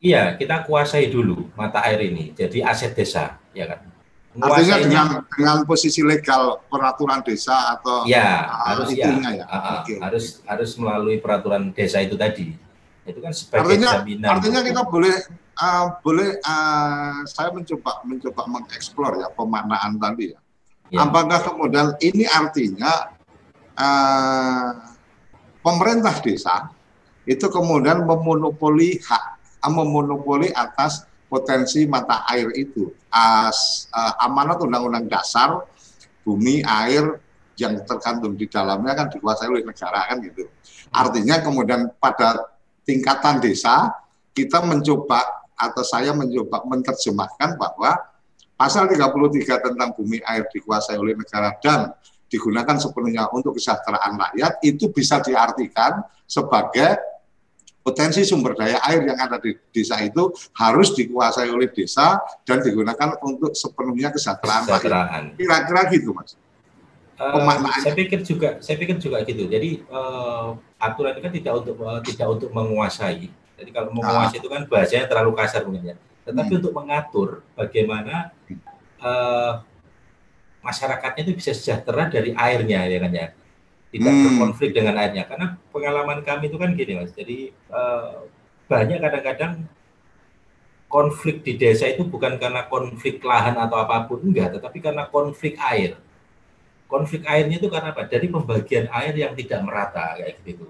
Iya, kita kuasai dulu mata air ini, jadi aset desa, ya kan. Artinya dengan dengan posisi legal peraturan desa atau ya uh, harus ya, ya. Uh, okay. harus harus melalui peraturan desa itu tadi. Itu kan sebagai artinya, jaminan. Artinya kita boleh uh, boleh uh, saya mencoba mencoba mengeksplor ya pemaknaan tadi ya. ya. Apakah kemudian ini artinya uh, pemerintah desa itu kemudian memonopoli hak memonopoli atas potensi mata air itu. As, uh, amanat undang-undang dasar bumi air yang terkandung di dalamnya kan dikuasai oleh negara kan gitu. Artinya kemudian pada tingkatan desa kita mencoba atau saya mencoba menerjemahkan bahwa pasal 33 tentang bumi air dikuasai oleh negara dan digunakan sepenuhnya untuk kesejahteraan rakyat itu bisa diartikan sebagai potensi sumber daya air yang ada di desa itu harus dikuasai oleh desa dan digunakan untuk sepenuhnya kesejahteraan. kesejahteraan. Kira-kira gitu, Mas. Uh, saya pikir juga, saya pikir juga gitu. Jadi uh, aturan itu kan tidak untuk uh, tidak untuk menguasai. Jadi kalau menguasai ah. itu kan bahasanya terlalu kasar mungkin ya. Tetapi hmm. untuk mengatur bagaimana uh, masyarakatnya itu bisa sejahtera dari airnya ya kan ya tidak hmm. berkonflik dengan airnya. Karena pengalaman kami itu kan gini mas. Jadi uh, banyak kadang-kadang konflik di desa itu bukan karena konflik lahan atau apa pun enggak. Tetapi karena konflik air. Konflik airnya itu karena apa? Dari pembagian air yang tidak merata kayak gitu.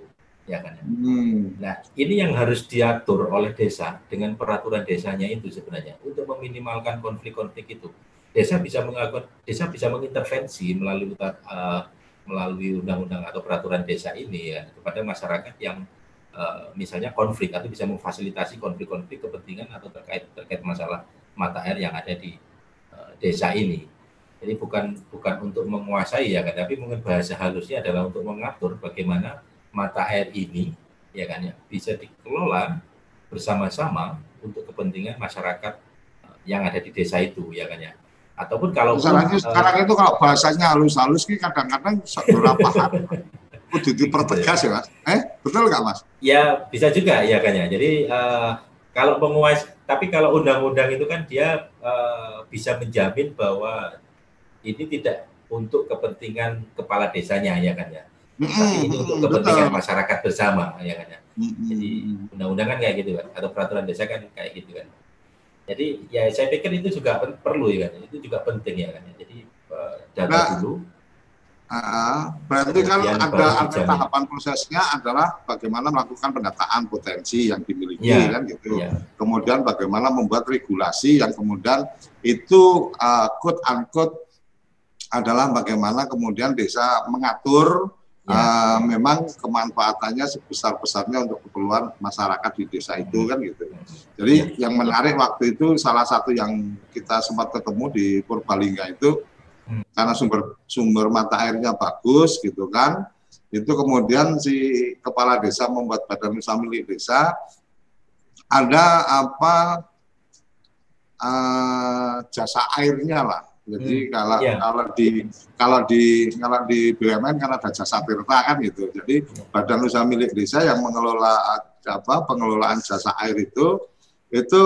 Ya kan ya? hmm. nah ini yang harus diatur oleh desa dengan peraturan desanya itu sebenarnya untuk meminimalkan konflik-konflik itu. Desa bisa mengakukan desa bisa mengintervensi melalui uh, melalui undang-undang atau peraturan desa ini ya kepada masyarakat yang uh, misalnya konflik atau bisa memfasilitasi konflik-konflik kepentingan atau terkait terkait masalah mata air yang ada di uh, desa ini. Jadi bukan bukan untuk menguasai ya kan, tapi mungkin bahasa halusnya adalah untuk mengatur bagaimana mata air ini ya kan ya bisa dikelola bersama-sama untuk kepentingan masyarakat eh, yang ada di desa itu ya kan ya. Ataupun kalau sekarang, uh, sekarang itu kalau bahasanya halus-halus ki kadang-kadang beberapa hal *laughs* kudu dipertegas ya mas. Eh betul nggak mas? Ya bisa juga ya kan ya. Jadi uh, kalau penguas tapi kalau undang-undang itu kan dia uh, bisa menjamin bahwa ini tidak untuk kepentingan kepala desanya ya kan ya. Tapi ini untuk kepentingan betul. masyarakat bersama ya kan ya. Jadi undang-undang kan kayak gitu kan atau peraturan desa kan kayak gitu kan. Jadi ya saya pikir itu juga perlu ya kan. Itu juga penting ya kan. Jadi uh, data nah, dulu. Uh, berarti kan ada, ada tahapan prosesnya adalah bagaimana melakukan pendataan potensi yang dimiliki ya, kan gitu. Ya. Kemudian bagaimana membuat regulasi yang kemudian itu uh, quote unquote adalah bagaimana kemudian desa mengatur ya. uh, memang kemanfaatannya sebesar-besarnya untuk keperluan masyarakat di desa itu kan gitu. Jadi ya. yang menarik waktu itu salah satu yang kita sempat ketemu di Purbalingga itu hmm. karena sumber sumber mata airnya bagus gitu kan. Itu kemudian si kepala desa membuat badan usaha milik desa ada apa uh, jasa airnya lah jadi hmm, kalau yeah. kalau di kalau di kalau di BUMN kan ada jasa tirta kan gitu. Jadi badan usaha milik desa yang mengelola apa pengelolaan jasa air itu itu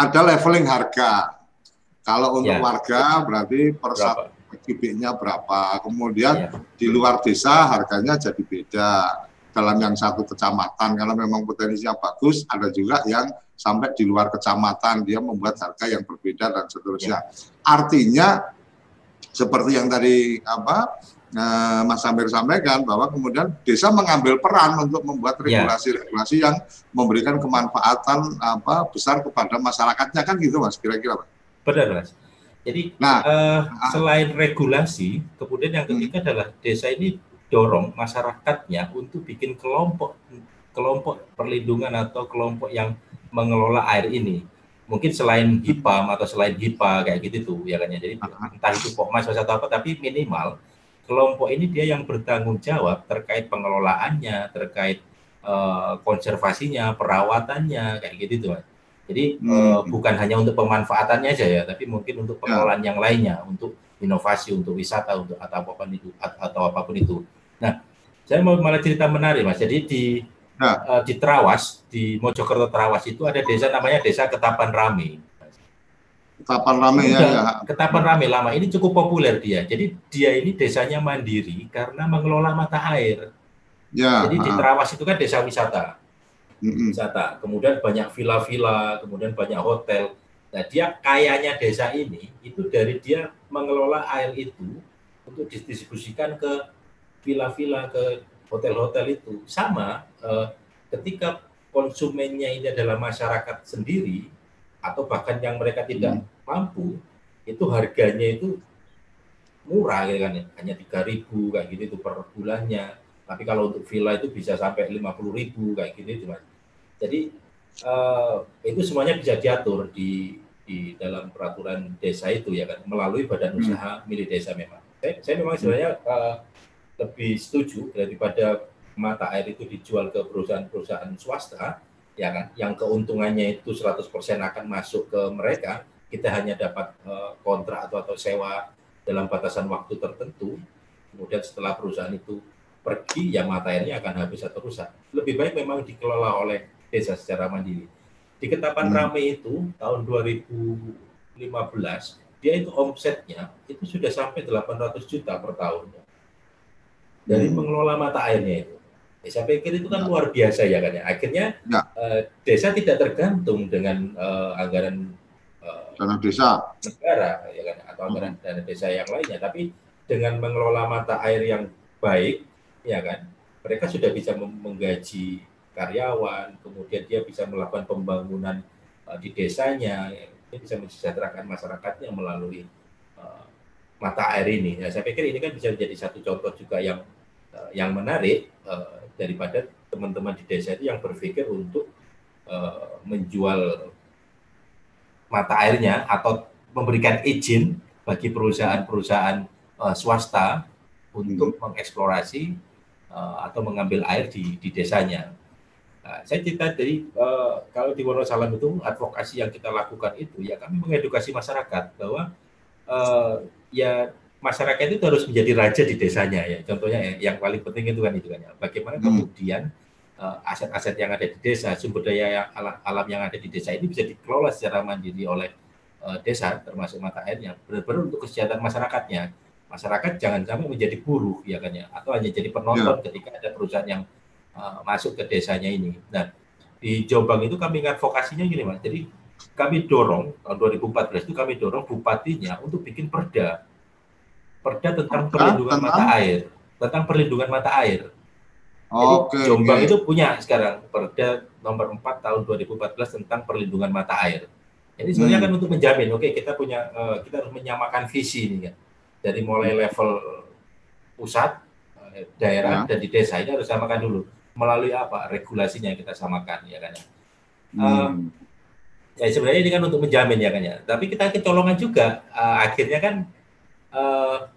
ada leveling harga. Kalau untuk yeah. warga berarti per kubiknya berapa. Kemudian yeah. di luar desa harganya jadi beda dalam yang satu kecamatan karena memang potensinya bagus ada juga yang sampai di luar kecamatan dia membuat harga yang berbeda dan seterusnya ya. artinya seperti yang tadi apa eh, Mas Samir sampaikan bahwa kemudian desa mengambil peran untuk membuat ya. regulasi-regulasi yang memberikan kemanfaatan apa besar kepada masyarakatnya kan gitu Mas kira-kira Mas. Benar Mas. Jadi nah, uh, selain regulasi, kemudian yang ketiga hmm. adalah desa ini dorong masyarakatnya untuk bikin kelompok kelompok perlindungan atau kelompok yang mengelola air ini. Mungkin selain HIPAM atau selain HIPA kayak gitu tuh ya kan ya. Jadi entah itu Pokmas atau apa tapi minimal kelompok ini dia yang bertanggung jawab terkait pengelolaannya, terkait uh, konservasinya, perawatannya kayak gitu tuh. Jadi hmm. uh, bukan hanya untuk pemanfaatannya aja ya, tapi mungkin untuk pengelolaan ya. yang lainnya, untuk inovasi, untuk wisata, untuk atau apa pun itu atau apa pun itu. Nah, saya mau malah cerita menarik mas. Jadi di nah. uh, di Trawas, di Mojokerto Trawas itu ada desa namanya Desa Ketapan Rame. Ketapan Rame ya, ya. Ketapan Rame lama ini cukup populer dia. Jadi dia ini desanya mandiri karena mengelola mata air. Ya, Jadi di Trawas itu kan desa wisata. Wisata. Kemudian banyak villa-villa, kemudian banyak hotel. Nah, dia kayanya desa ini itu dari dia mengelola air itu untuk didistribusikan ke villa-villa ke hotel-hotel itu sama eh, ketika konsumennya ini adalah masyarakat sendiri atau bahkan yang mereka tidak hmm. mampu itu harganya itu murah gitu kan ya. hanya tiga ribu kayak gitu itu per bulannya tapi kalau untuk villa itu bisa sampai lima puluh ribu kayak gitu itu mas jadi eh, itu semuanya bisa diatur di di dalam peraturan desa itu ya kan melalui badan hmm. usaha milik desa memang saya, saya memang sebenarnya uh, lebih setuju daripada mata air itu dijual ke perusahaan-perusahaan swasta ya kan? Yang keuntungannya itu 100% akan masuk ke mereka. Kita hanya dapat uh, kontrak atau atau sewa dalam batasan waktu tertentu. Kemudian setelah perusahaan itu pergi ya mata airnya akan habis atau rusak. Lebih baik memang dikelola oleh desa secara mandiri. Di Ketapan hmm. Rame itu tahun 2015 dia itu omsetnya itu sudah sampai 800 juta per tahun dari hmm. mengelola mata airnya itu. Ya, saya pikir itu kan ya. luar biasa ya kan ya. Akhirnya ya. Uh, desa tidak tergantung dengan uh, anggaran uh, dana desa negara ya kan atau anggaran hmm. dana desa yang lainnya, tapi dengan mengelola mata air yang baik ya kan mereka sudah bisa menggaji karyawan, kemudian dia bisa melakukan pembangunan uh, di desanya, ya, dia bisa mensejahterakan masyarakatnya melalui mata air ini. Ya, saya pikir ini kan bisa menjadi satu contoh juga yang uh, yang menarik uh, daripada teman-teman di desa itu yang berpikir untuk uh, menjual mata airnya atau memberikan izin bagi perusahaan-perusahaan uh, swasta untuk hmm. mengeksplorasi uh, atau mengambil air di, di desanya. Nah, saya cerita dari uh, kalau di Wonosalam itu advokasi yang kita lakukan itu ya kami mengedukasi masyarakat bahwa uh, ya masyarakat itu harus menjadi raja di desanya ya. Contohnya ya, yang paling penting itu kan itu kan ya. Bagaimana hmm. kemudian aset-aset uh, yang ada di desa, sumber daya yang alam, alam yang ada di desa ini bisa dikelola secara mandiri oleh uh, desa termasuk mata airnya benar-benar untuk kesejahteraan masyarakatnya. Masyarakat jangan sampai menjadi buruh ya kan ya atau hanya jadi penonton ya. ketika ada perusahaan yang uh, masuk ke desanya ini. Nah, di Jombang itu kami vokasinya gini Mas. Jadi kami dorong tahun 2014 itu kami dorong bupatinya untuk bikin perda. Perda tentang perlindungan tentang? mata air, tentang perlindungan mata air. Jadi okay, Jombang okay. itu punya sekarang perda nomor 4 tahun 2014 tentang perlindungan mata air. Jadi sebenarnya hmm. kan untuk menjamin, oke okay, kita punya uh, kita harus menyamakan visi ini kan. Dari mulai level pusat, eh, daerah ya. dan di desa ini harus samakan dulu melalui apa regulasinya yang kita samakan ya kan ya. Hmm. Uh, ya sebenarnya ini kan untuk menjamin ya kan ya. Tapi kita kecolongan juga uh, akhirnya kan uh,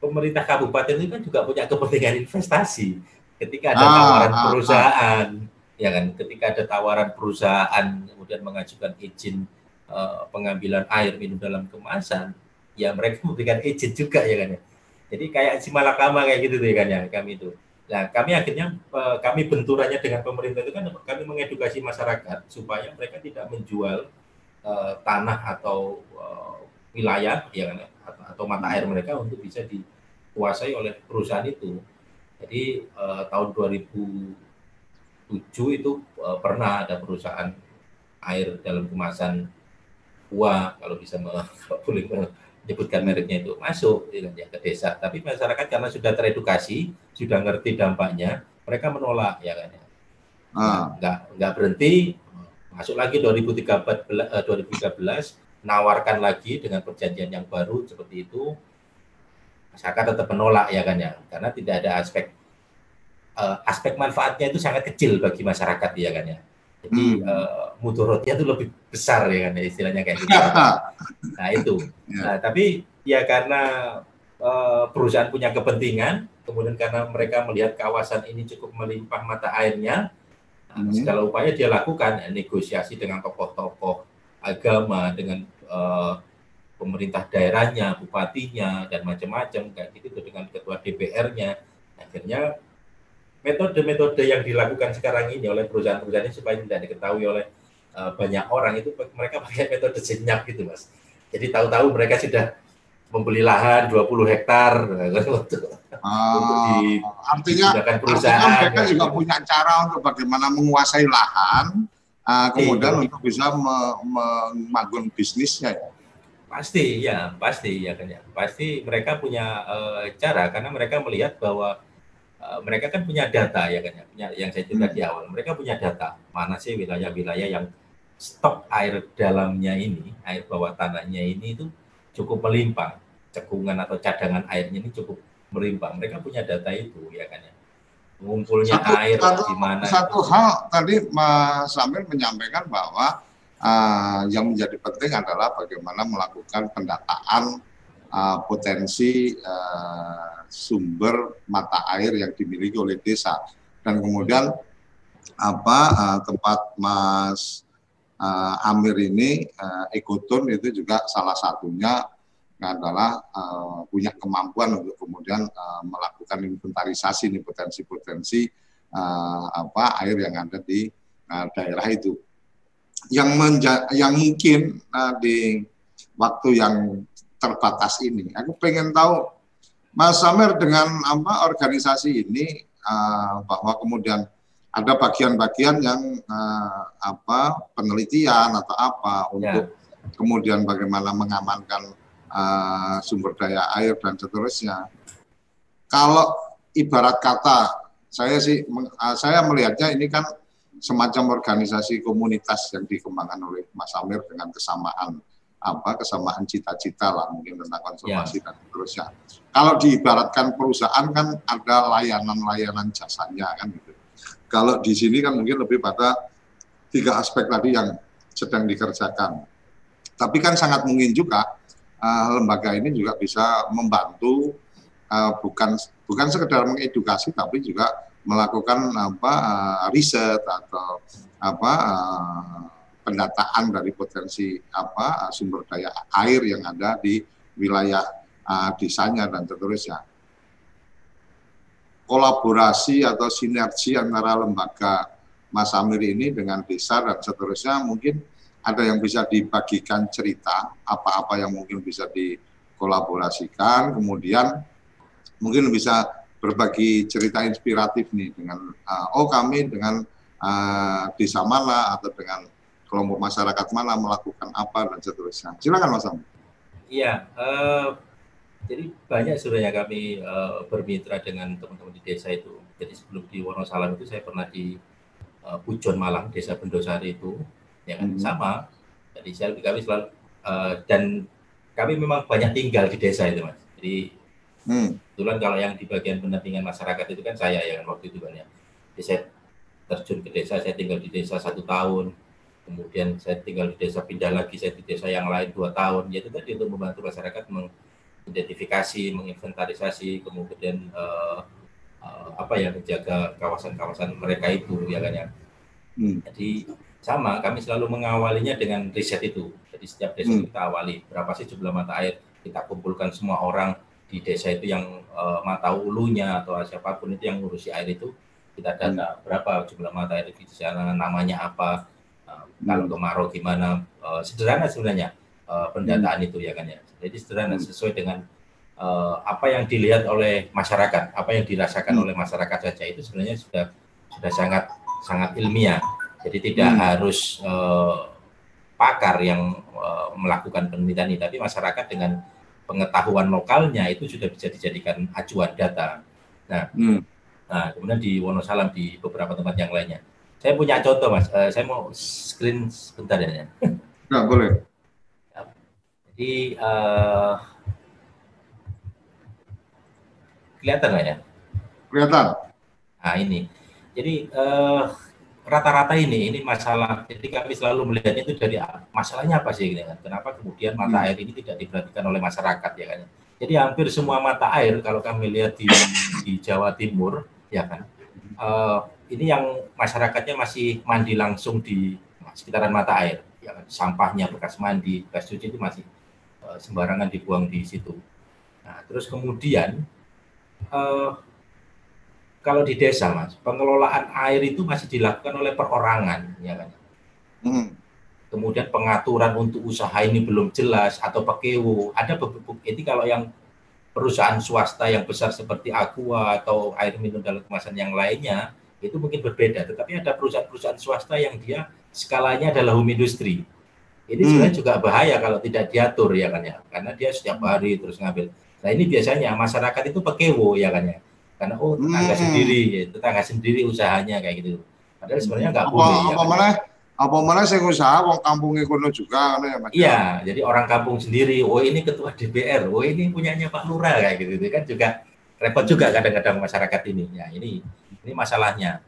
pemerintah kabupaten itu kan juga punya kepentingan investasi. Ketika ada ah, tawaran ah, perusahaan, ah. ya kan, ketika ada tawaran perusahaan kemudian mengajukan izin uh, pengambilan air minum dalam kemasan, ya mereka memberikan izin juga ya kan ya. Jadi kayak si Malakama kayak gitu tuh ya kan ya kami itu. Nah, kami akhirnya eh, kami benturannya dengan pemerintah itu kan kami mengedukasi masyarakat supaya mereka tidak menjual uh, tanah atau uh, wilayah ya kan atau mata air mereka untuk bisa dikuasai oleh perusahaan itu. Jadi uh, tahun 2007 itu uh, pernah ada perusahaan air dalam kemasan UA kalau bisa *laughs* boleh menyebutkan mereknya itu masuk ya, ke desa. Tapi masyarakat karena sudah teredukasi, sudah ngerti dampaknya, mereka menolak ya kan ya. Ah. Nggak nggak berhenti, masuk lagi 2013, 2013 nawarkan lagi dengan perjanjian yang baru seperti itu. Masyarakat tetap menolak ya kan ya, karena tidak ada aspek uh, aspek manfaatnya itu sangat kecil bagi masyarakat ya kan ya. Jadi hmm. uh, mudorotnya itu lebih besar ya kan ya, istilahnya kayak gitu. *laughs* nah itu. Ya. Nah, tapi ya karena uh, perusahaan punya kepentingan, kemudian karena mereka melihat kawasan ini cukup melimpah mata airnya, nah, hmm. segala upaya dia lakukan ya, negosiasi dengan tokoh-tokoh agama, dengan uh, pemerintah daerahnya, bupatinya dan macam-macam kayak gitu dengan ketua DPR-nya. Akhirnya metode-metode yang dilakukan sekarang ini oleh perusahaan-perusahaan ini supaya tidak diketahui oleh uh, banyak orang itu mereka pakai metode senyap gitu mas. Jadi tahu-tahu mereka sudah membeli lahan 20 hektar *laughs* untuk, uh, untuk di, artinya, perusahaan. Artinya mereka ya. juga punya cara untuk bagaimana menguasai lahan, uh, kemudian untuk bisa membangun bisnisnya ya. Pasti ya, pasti ya kan ya. Pasti mereka punya uh, cara karena mereka melihat bahwa Eh, mereka kan punya data ya kan ya, punya yang saya cerita di hmm. awal. Mereka punya data mana sih wilayah-wilayah yang stok air dalamnya ini, air bawah tanahnya ini itu cukup melimpah, cekungan atau cadangan airnya ini cukup melimpah. Mereka punya data itu ya kan ya. Ngumpulnya satu, air di mana. Satu itu. hal tadi Mas Samir menyampaikan bahwa uh, yang menjadi penting adalah bagaimana melakukan pendataan uh, potensi uh, sumber mata air yang dimiliki oleh desa dan kemudian apa uh, tempat Mas uh, Amir ini uh, Ekoton itu juga salah satunya adalah uh, punya kemampuan untuk kemudian uh, melakukan inventarisasi nih potensi-potensi uh, apa air yang ada di uh, daerah itu yang menja yang mungkin uh, di waktu yang terbatas ini. Aku pengen tahu Mas Samer dengan apa organisasi ini uh, bahwa kemudian ada bagian-bagian yang uh, apa penelitian atau apa untuk ya. kemudian bagaimana mengamankan uh, sumber daya air dan seterusnya. Kalau ibarat kata saya sih uh, saya melihatnya ini kan semacam organisasi komunitas yang dikembangkan oleh Mas Amir dengan kesamaan apa kesamaan cita-cita lah mungkin tentang konservasi ya. dan seterusnya. Kalau diibaratkan perusahaan kan ada layanan-layanan jasanya kan gitu. Kalau di sini kan mungkin lebih pada tiga aspek tadi yang sedang dikerjakan. Tapi kan sangat mungkin juga uh, lembaga ini juga bisa membantu uh, bukan bukan sekedar mengedukasi tapi juga melakukan apa uh, riset atau apa uh, pendataan dari potensi apa sumber daya air yang ada di wilayah uh, desanya dan seterusnya. Kolaborasi atau sinergi antara lembaga Mas Amir ini dengan desa dan seterusnya mungkin ada yang bisa dibagikan cerita apa-apa yang mungkin bisa dikolaborasikan kemudian mungkin bisa berbagi cerita inspiratif nih dengan uh, oh kami dengan uh, desa mana atau dengan kelompok masyarakat mana melakukan apa dan seterusnya silakan Mas Amir. Iya, uh, jadi banyak sebenarnya kami uh, bermitra dengan teman-teman di desa itu. Jadi sebelum di Wonosalam itu saya pernah di uh, Pujon Malang, desa Bendosari itu ya kan? Hmm. sama. Jadi saya kami selalu uh, dan kami memang banyak tinggal di desa itu mas. Jadi hmm. kebetulan kalau yang di bagian pendampingan masyarakat itu kan saya ya kan waktu itu ya jadi saya terjun ke desa saya tinggal di desa satu tahun. Kemudian saya tinggal di desa pindah lagi saya di desa yang lain dua tahun. Yaitu tadi untuk membantu masyarakat mengidentifikasi menginventarisasi kemudian uh, uh, apa ya menjaga kawasan-kawasan mereka itu ya kan ya. Hmm. jadi sama kami selalu mengawalinya dengan riset itu jadi setiap desa hmm. kita awali berapa sih jumlah mata air kita kumpulkan semua orang di desa itu yang uh, mata ulunya atau siapa pun itu yang ngurusi air itu kita data hmm. berapa jumlah mata air di sana namanya apa uh, hmm. kalau kemarau gimana uh, sederhana sebenarnya uh, pendataan hmm. itu ya kan ya jadi sederhana hmm. sesuai dengan uh, apa yang dilihat oleh masyarakat apa yang dirasakan hmm. oleh masyarakat saja itu sebenarnya sudah sudah sangat sangat ilmiah jadi tidak hmm. harus uh, pakar yang uh, melakukan penelitian ini, tapi masyarakat dengan pengetahuan lokalnya itu sudah bisa dijadikan acuan data. Nah, hmm. nah kemudian di Wonosalam di beberapa tempat yang lainnya. Saya punya contoh, Mas. Uh, saya mau screen sebentar ya. Nah, boleh. Jadi uh, kelihatan nggak ya? Kelihatan. Nah ini. Jadi uh, rata-rata ini ini masalah. Jadi kami selalu melihatnya itu dari masalahnya apa sih gitu kan? Kenapa kemudian mata hmm. air ini tidak diperhatikan oleh masyarakat ya kan? Jadi hampir semua mata air kalau kami lihat di, di Jawa Timur ya kan? Uh, ini yang masyarakatnya masih mandi langsung di sekitaran mata air ya kan? Sampahnya bekas mandi bekas cuci itu masih uh, sembarangan dibuang di situ. Nah terus kemudian uh, kalau di desa mas pengelolaan air itu masih dilakukan oleh perorangan ya kan? Hmm. kemudian pengaturan untuk usaha ini belum jelas atau pakewo ada beberapa ini kalau yang perusahaan swasta yang besar seperti Aqua atau air minum dalam kemasan yang lainnya itu mungkin berbeda. Tetapi ada perusahaan-perusahaan swasta yang dia skalanya adalah home industry. Ini hmm. sebenarnya juga bahaya kalau tidak diatur ya kan ya? Karena dia setiap hari terus ngambil. Nah ini biasanya masyarakat itu pakewo ya kan ya karena oh tetangga hmm. sendiri ya, tetangga sendiri usahanya kayak gitu. Padahal sebenarnya nggak boleh apa, ya, apa mana apa mana saya usaha wong kampung kono juga kan ya Mas? Iya jadi orang kampung sendiri oh ini ketua DPR oh ini punyanya Pak Lurah kayak gitu itu kan juga repot juga kadang-kadang masyarakat ini. Ya ini ini masalahnya.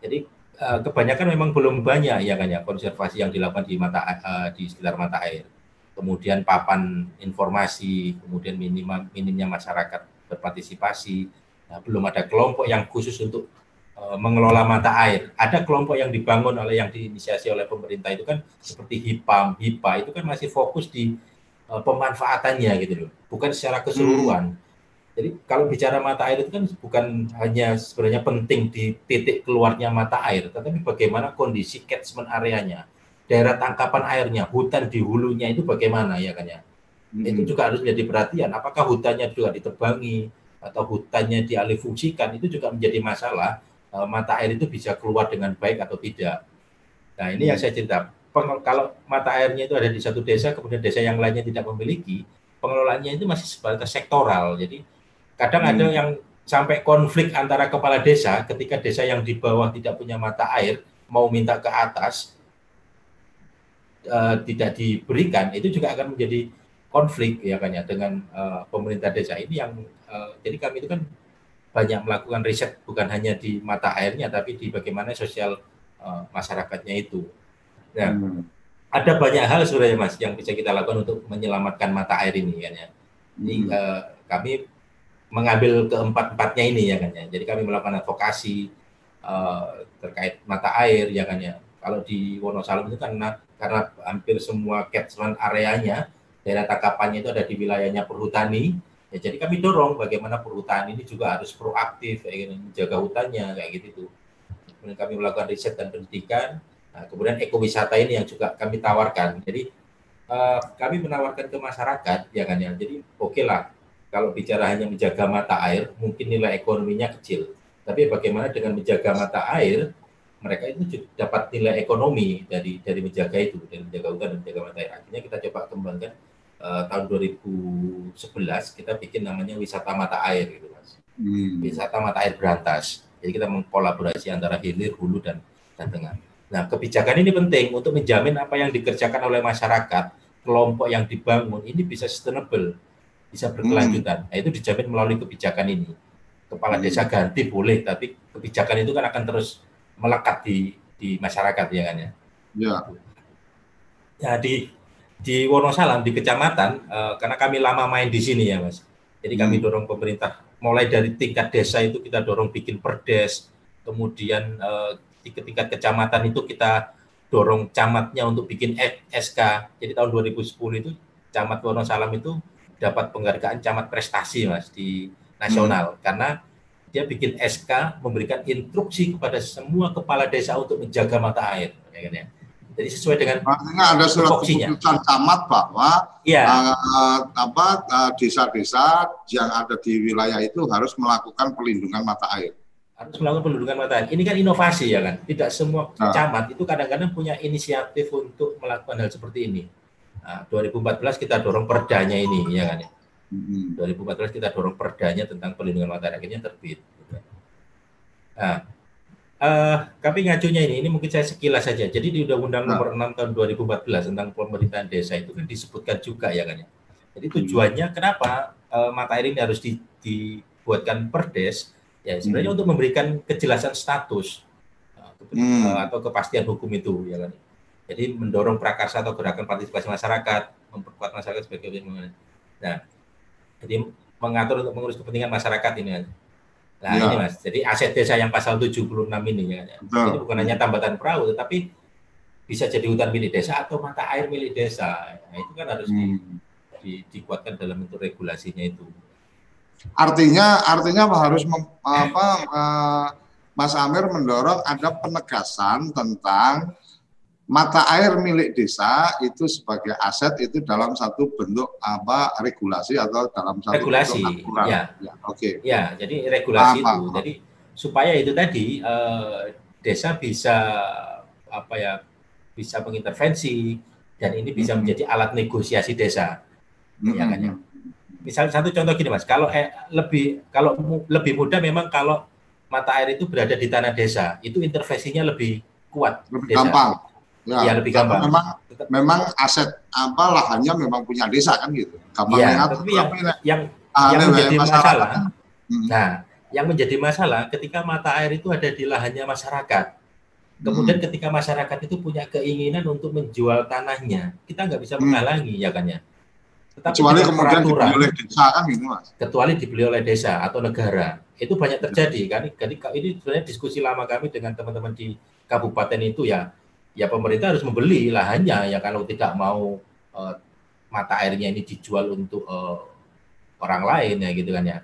Jadi eh, kebanyakan memang belum banyak ya kan ya konservasi yang dilakukan di mata uh, di sekitar mata air. Kemudian papan informasi kemudian minimum minimnya masyarakat berpartisipasi Nah, belum ada kelompok yang khusus untuk uh, mengelola mata air. Ada kelompok yang dibangun oleh yang diinisiasi oleh pemerintah itu kan seperti HIPAM, HIPA itu kan masih fokus di uh, pemanfaatannya gitu loh, bukan secara keseluruhan. Hmm. Jadi kalau bicara mata air itu kan bukan hanya sebenarnya penting di titik keluarnya mata air, tetapi bagaimana kondisi catchment areanya, daerah tangkapan airnya, hutan di hulunya itu bagaimana ya kan ya. Hmm. Itu juga harus menjadi perhatian. Apakah hutannya juga ditebangi, atau hutannya dialih fungsikan itu juga menjadi masalah uh, mata air itu bisa keluar dengan baik atau tidak. Nah ini hmm. yang saya cerita. Peng kalau mata airnya itu ada di satu desa, kemudian desa yang lainnya tidak memiliki, pengelolaannya itu masih sebatas sektoral. Jadi kadang hmm. ada yang sampai konflik antara kepala desa ketika desa yang di bawah tidak punya mata air mau minta ke atas uh, tidak diberikan itu juga akan menjadi konflik ya kan ya dengan uh, pemerintah desa ini yang uh, jadi kami itu kan banyak melakukan riset bukan hanya di mata airnya tapi di bagaimana sosial uh, masyarakatnya itu. Nah, hmm. ada banyak hal sebenarnya Mas yang bisa kita lakukan untuk menyelamatkan mata air ini kan ya. Jadi hmm. uh, kami mengambil keempat-empatnya ini ya kan ya. Jadi kami melakukan advokasi uh, terkait mata air ya kan ya. Kalau di Wonosalam itu karena karena hampir semua catchment areanya daerah tangkapannya itu ada di wilayahnya perhutani. Ya, jadi kami dorong bagaimana perhutani ini juga harus proaktif ya, menjaga hutannya kayak gitu tuh. Kemudian kami melakukan riset dan pendidikan Nah, kemudian ekowisata ini yang juga kami tawarkan. Jadi uh, kami menawarkan ke masyarakat, ya kan ya. Jadi oke lah, kalau bicara hanya menjaga mata air, mungkin nilai ekonominya kecil. Tapi bagaimana dengan menjaga mata air, mereka itu dapat nilai ekonomi dari dari menjaga itu, dari menjaga hutan dan menjaga mata air. Akhirnya kita coba kembangkan uh, tahun 2011 kita bikin namanya wisata mata air gitu mas. Hmm. Wisata mata air berantas. Jadi kita mengkolaborasi antara hilir, hulu dan dan tengah. Nah, kebijakan ini penting untuk menjamin apa yang dikerjakan oleh masyarakat, kelompok yang dibangun ini bisa sustainable, bisa berkelanjutan. Hmm. Nah, itu dijamin melalui kebijakan ini. Kepala hmm. desa ganti boleh, tapi kebijakan itu kan akan terus melekat di di masyarakat ya kan ya. Ya. Ya di di Wonosalam di kecamatan uh, karena kami lama main di sini ya Mas. Jadi kami hmm. dorong pemerintah mulai dari tingkat desa itu kita dorong bikin perdes, kemudian uh, di tingkat kecamatan itu kita dorong camatnya untuk bikin SK. Jadi tahun 2010 itu camat Wonosalam itu dapat penghargaan camat prestasi mas di nasional hmm. karena dia bikin SK memberikan instruksi kepada semua kepala desa untuk menjaga mata air. Ya kan ya. Jadi sesuai dengan artinya ada surat keputusan camat bahwa ya. uh, apa uh, desa-desa yang ada di wilayah itu harus melakukan perlindungan mata air harus melakukan pendudukan mata air. Ini kan inovasi ya kan. Tidak semua nah. camat itu kadang-kadang punya inisiatif untuk melakukan hal seperti ini. Nah, 2014 kita dorong perdanya ini ya kan ya. Hmm. 2014 kita dorong perdanya tentang perlindungan mata air akhirnya terbit. Nah, uh, kami ngacunya ini, ini mungkin saya sekilas saja. Jadi di Undang-Undang nah. Nomor 6 tahun 2014 tentang pemerintahan desa itu kan disebutkan juga ya kan ya. Jadi tujuannya hmm. kenapa uh, mata air ini harus di, dibuatkan perdes ya sebenarnya hmm. untuk memberikan kejelasan status uh, hmm. Atau kepastian hukum itu ya kan jadi mendorong prakarsa atau gerakan partisipasi masyarakat memperkuat masyarakat sebagai nah jadi mengatur untuk mengurus kepentingan masyarakat ini kan nah ya. ini mas jadi aset desa yang pasal 76 ini ya, kan? jadi bukan hanya tambatan perahu tetapi bisa jadi hutan milik desa atau mata air milik desa nah, itu kan harus hmm. di, di, dikuatkan dalam bentuk regulasinya itu Artinya artinya harus mem, apa uh, Mas Amir mendorong ada penegasan tentang mata air milik desa itu sebagai aset itu dalam satu bentuk apa regulasi atau dalam satu regulasi bentuk ya, ya oke okay. ya jadi regulasi apa, itu jadi supaya itu tadi uh, desa bisa apa ya bisa mengintervensi dan ini bisa hmm. menjadi alat negosiasi desa hmm. ya kan ya misalnya satu contoh gini mas, kalau eh, lebih kalau mu, lebih mudah memang kalau mata air itu berada di tanah desa, itu intervensinya lebih kuat. Lebih desa. gampang. Ya, ya lebih gampang. Memang memang aset apa lahannya memang punya desa kan gitu. Gampang ya, tapi yang yang, ah, yang menjadi masalah. Hmm. Nah, yang menjadi masalah ketika mata air itu ada di lahannya masyarakat. Kemudian hmm. ketika masyarakat itu punya keinginan untuk menjual tanahnya, kita nggak bisa hmm. menghalangi hmm. ya kan ya. Tetapi kecuali kemudian dibeli oleh desa kan gitu mas. Kecuali dibeli oleh desa atau negara itu banyak terjadi kan. Jadi ini sebenarnya diskusi lama kami dengan teman-teman di kabupaten itu ya, ya pemerintah harus membeli lahannya ya kalau tidak mau uh, mata airnya ini dijual untuk uh, orang lain ya gitu kan ya.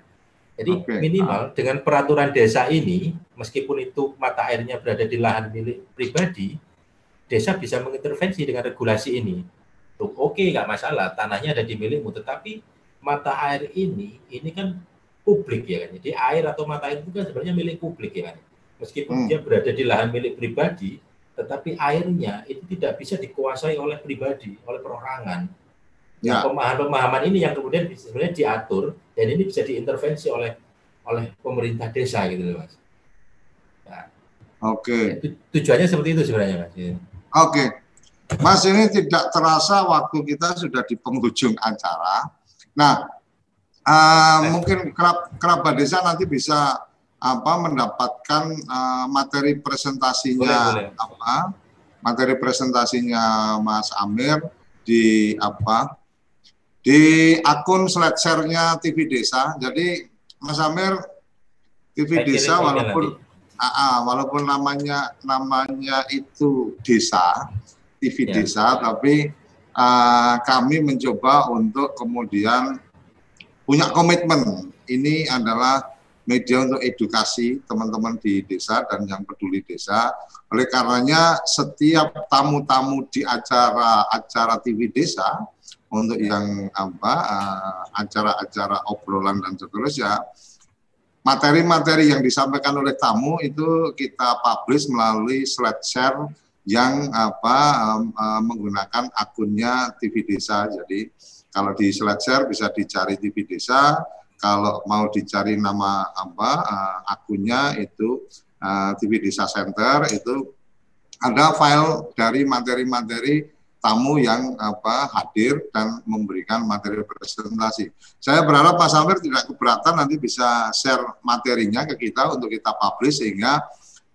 Jadi okay. minimal dengan peraturan desa ini, meskipun itu mata airnya berada di lahan milik pribadi, desa bisa mengintervensi dengan regulasi ini Oke, okay, nggak masalah, tanahnya ada di milikmu, tetapi mata air ini, ini kan publik ya kan. Jadi air atau mata air itu kan sebenarnya milik publik ya kan. Meskipun hmm. dia berada di lahan milik pribadi, tetapi airnya itu tidak bisa dikuasai oleh pribadi, oleh perorangan. Ya. Nah, pemahaman-pemahaman ini yang kemudian sebenarnya diatur dan ini bisa diintervensi oleh oleh pemerintah desa gitu loh mas. Nah, Oke. Okay. Tujuannya seperti itu sebenarnya mas. Oke. Okay. Mas ini tidak terasa waktu kita sudah di penghujung acara. Nah, uh, mungkin kerap, kerabat desa nanti bisa apa mendapatkan uh, materi presentasinya boleh, boleh. apa materi presentasinya Mas Amir di apa di akun slide share-nya TV Desa. Jadi Mas Amir TV Desa walaupun uh, walaupun namanya namanya itu desa TV ya. Desa, tapi uh, kami mencoba untuk kemudian punya komitmen. Ini adalah media untuk edukasi teman-teman di desa dan yang peduli desa. Oleh karenanya setiap tamu-tamu di acara-acara TV desa untuk yang apa eh, acara-acara obrolan dan seterusnya materi-materi yang disampaikan oleh tamu itu kita publish melalui slide share yang apa um, uh, menggunakan akunnya TV Desa. Jadi kalau di slide share bisa dicari TV Desa, kalau mau dicari nama apa uh, akunnya itu uh, TV Desa Center itu ada file dari materi-materi tamu yang apa hadir dan memberikan materi presentasi. Saya berharap Pak Samir tidak keberatan nanti bisa share materinya ke kita untuk kita publish sehingga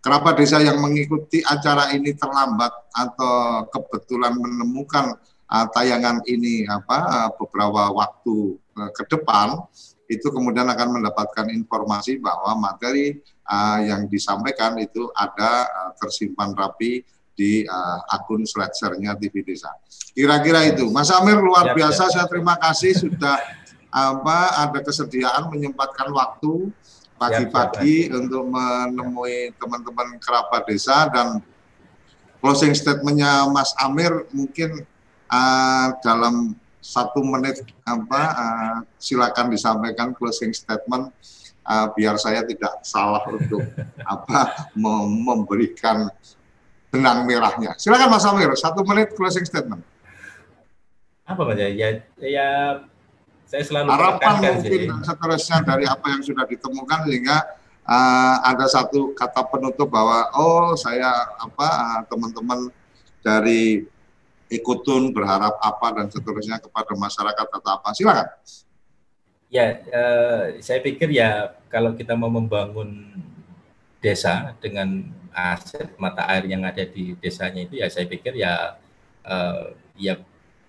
kerabat desa yang mengikuti acara ini terlambat atau kebetulan menemukan uh, tayangan ini apa uh, beberapa waktu uh, ke depan itu kemudian akan mendapatkan informasi bahwa materi uh, yang disampaikan itu ada uh, tersimpan rapi di uh, akun Sledger-nya TV Desa. Kira-kira itu. Mas Amir luar ya, biasa. Ya. Saya terima kasih sudah apa ada kesediaan menyempatkan waktu pagi-pagi ya, untuk menemui teman-teman kerabat desa dan closing statementnya Mas Amir mungkin uh, dalam satu menit apa uh, silakan disampaikan closing statement uh, biar saya tidak salah untuk apa memberikan benang merahnya. Silakan Mas Amir, satu menit closing statement. Apa Mas ya? Ya, ya saya selalu harapan mungkin dan seterusnya dari apa yang sudah ditemukan sehingga uh, ada satu kata penutup bahwa oh saya apa teman-teman uh, dari ikutun berharap apa dan seterusnya kepada masyarakat atau apa. Silakan. Ya uh, saya pikir ya kalau kita mau membangun desa dengan aset mata air yang ada di desanya itu ya saya pikir ya uh, ya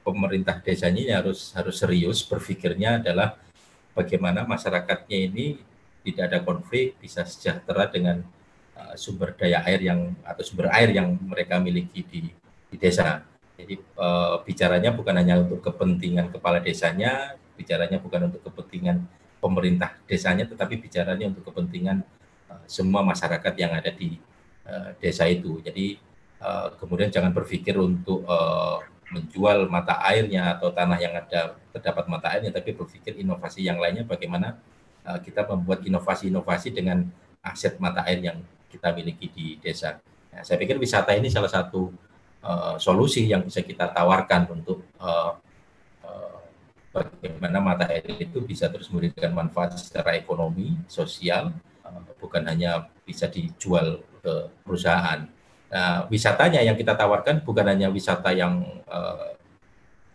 pemerintah desanya harus harus serius berpikirnya adalah bagaimana masyarakatnya ini tidak ada konflik bisa sejahtera dengan uh, sumber daya air yang atau sumber air yang mereka miliki di, di desa jadi uh, bicaranya bukan hanya untuk kepentingan kepala desanya, bicaranya bukan untuk kepentingan pemerintah desanya, tetapi bicaranya untuk kepentingan uh, semua masyarakat yang ada di uh, desa itu. Jadi uh, kemudian jangan berpikir untuk uh, menjual mata airnya atau tanah yang ada terdapat mata airnya, tapi berpikir inovasi yang lainnya bagaimana uh, kita membuat inovasi-inovasi dengan aset mata air yang kita miliki di desa. Nah, saya pikir wisata ini salah satu uh, solusi yang bisa kita tawarkan untuk uh, uh, bagaimana mata air itu bisa terus memberikan manfaat secara ekonomi, sosial, uh, bukan hanya bisa dijual ke perusahaan. Nah, wisatanya yang kita tawarkan bukan hanya wisata yang uh,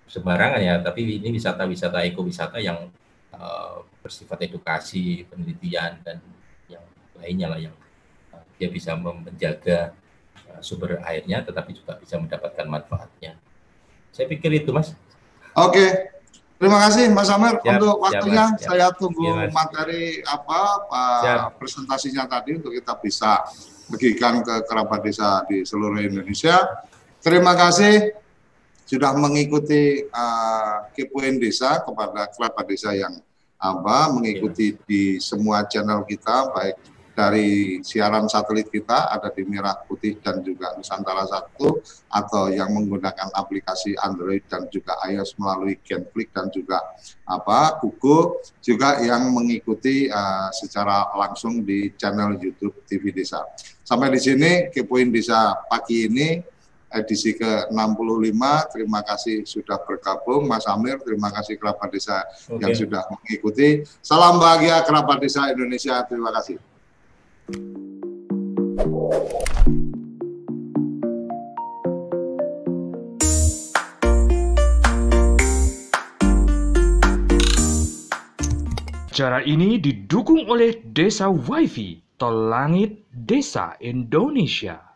sembarangan ya, tapi ini wisata-wisata ekowisata yang uh, bersifat edukasi, penelitian dan yang lainnya lah yang dia bisa menjaga sumber airnya tetapi juga bisa mendapatkan manfaatnya. Saya pikir itu Mas. Oke. Terima kasih Mas Amir siap, untuk waktunya. Siap, Saya tunggu ya, materi apa siap. presentasinya tadi untuk kita bisa bagikan ke kerabat desa di seluruh Indonesia. Terima kasih sudah mengikuti uh, kepoin desa kepada kerabat desa yang apa mengikuti ya. di semua channel kita baik dari siaran satelit kita ada di Merah Putih dan juga Nusantara satu atau yang menggunakan aplikasi Android dan juga iOS melalui Genflix dan juga apa Google juga yang mengikuti uh, secara langsung di channel YouTube TV Desa. Sampai di sini Kepoin Desa pagi ini edisi ke-65. Terima kasih sudah bergabung Mas Amir, terima kasih kerabat desa okay. yang sudah mengikuti. Salam bahagia kerabat desa Indonesia. Terima kasih. Cara ini didukung oleh Desa WiFi Tol Langit Desa Indonesia.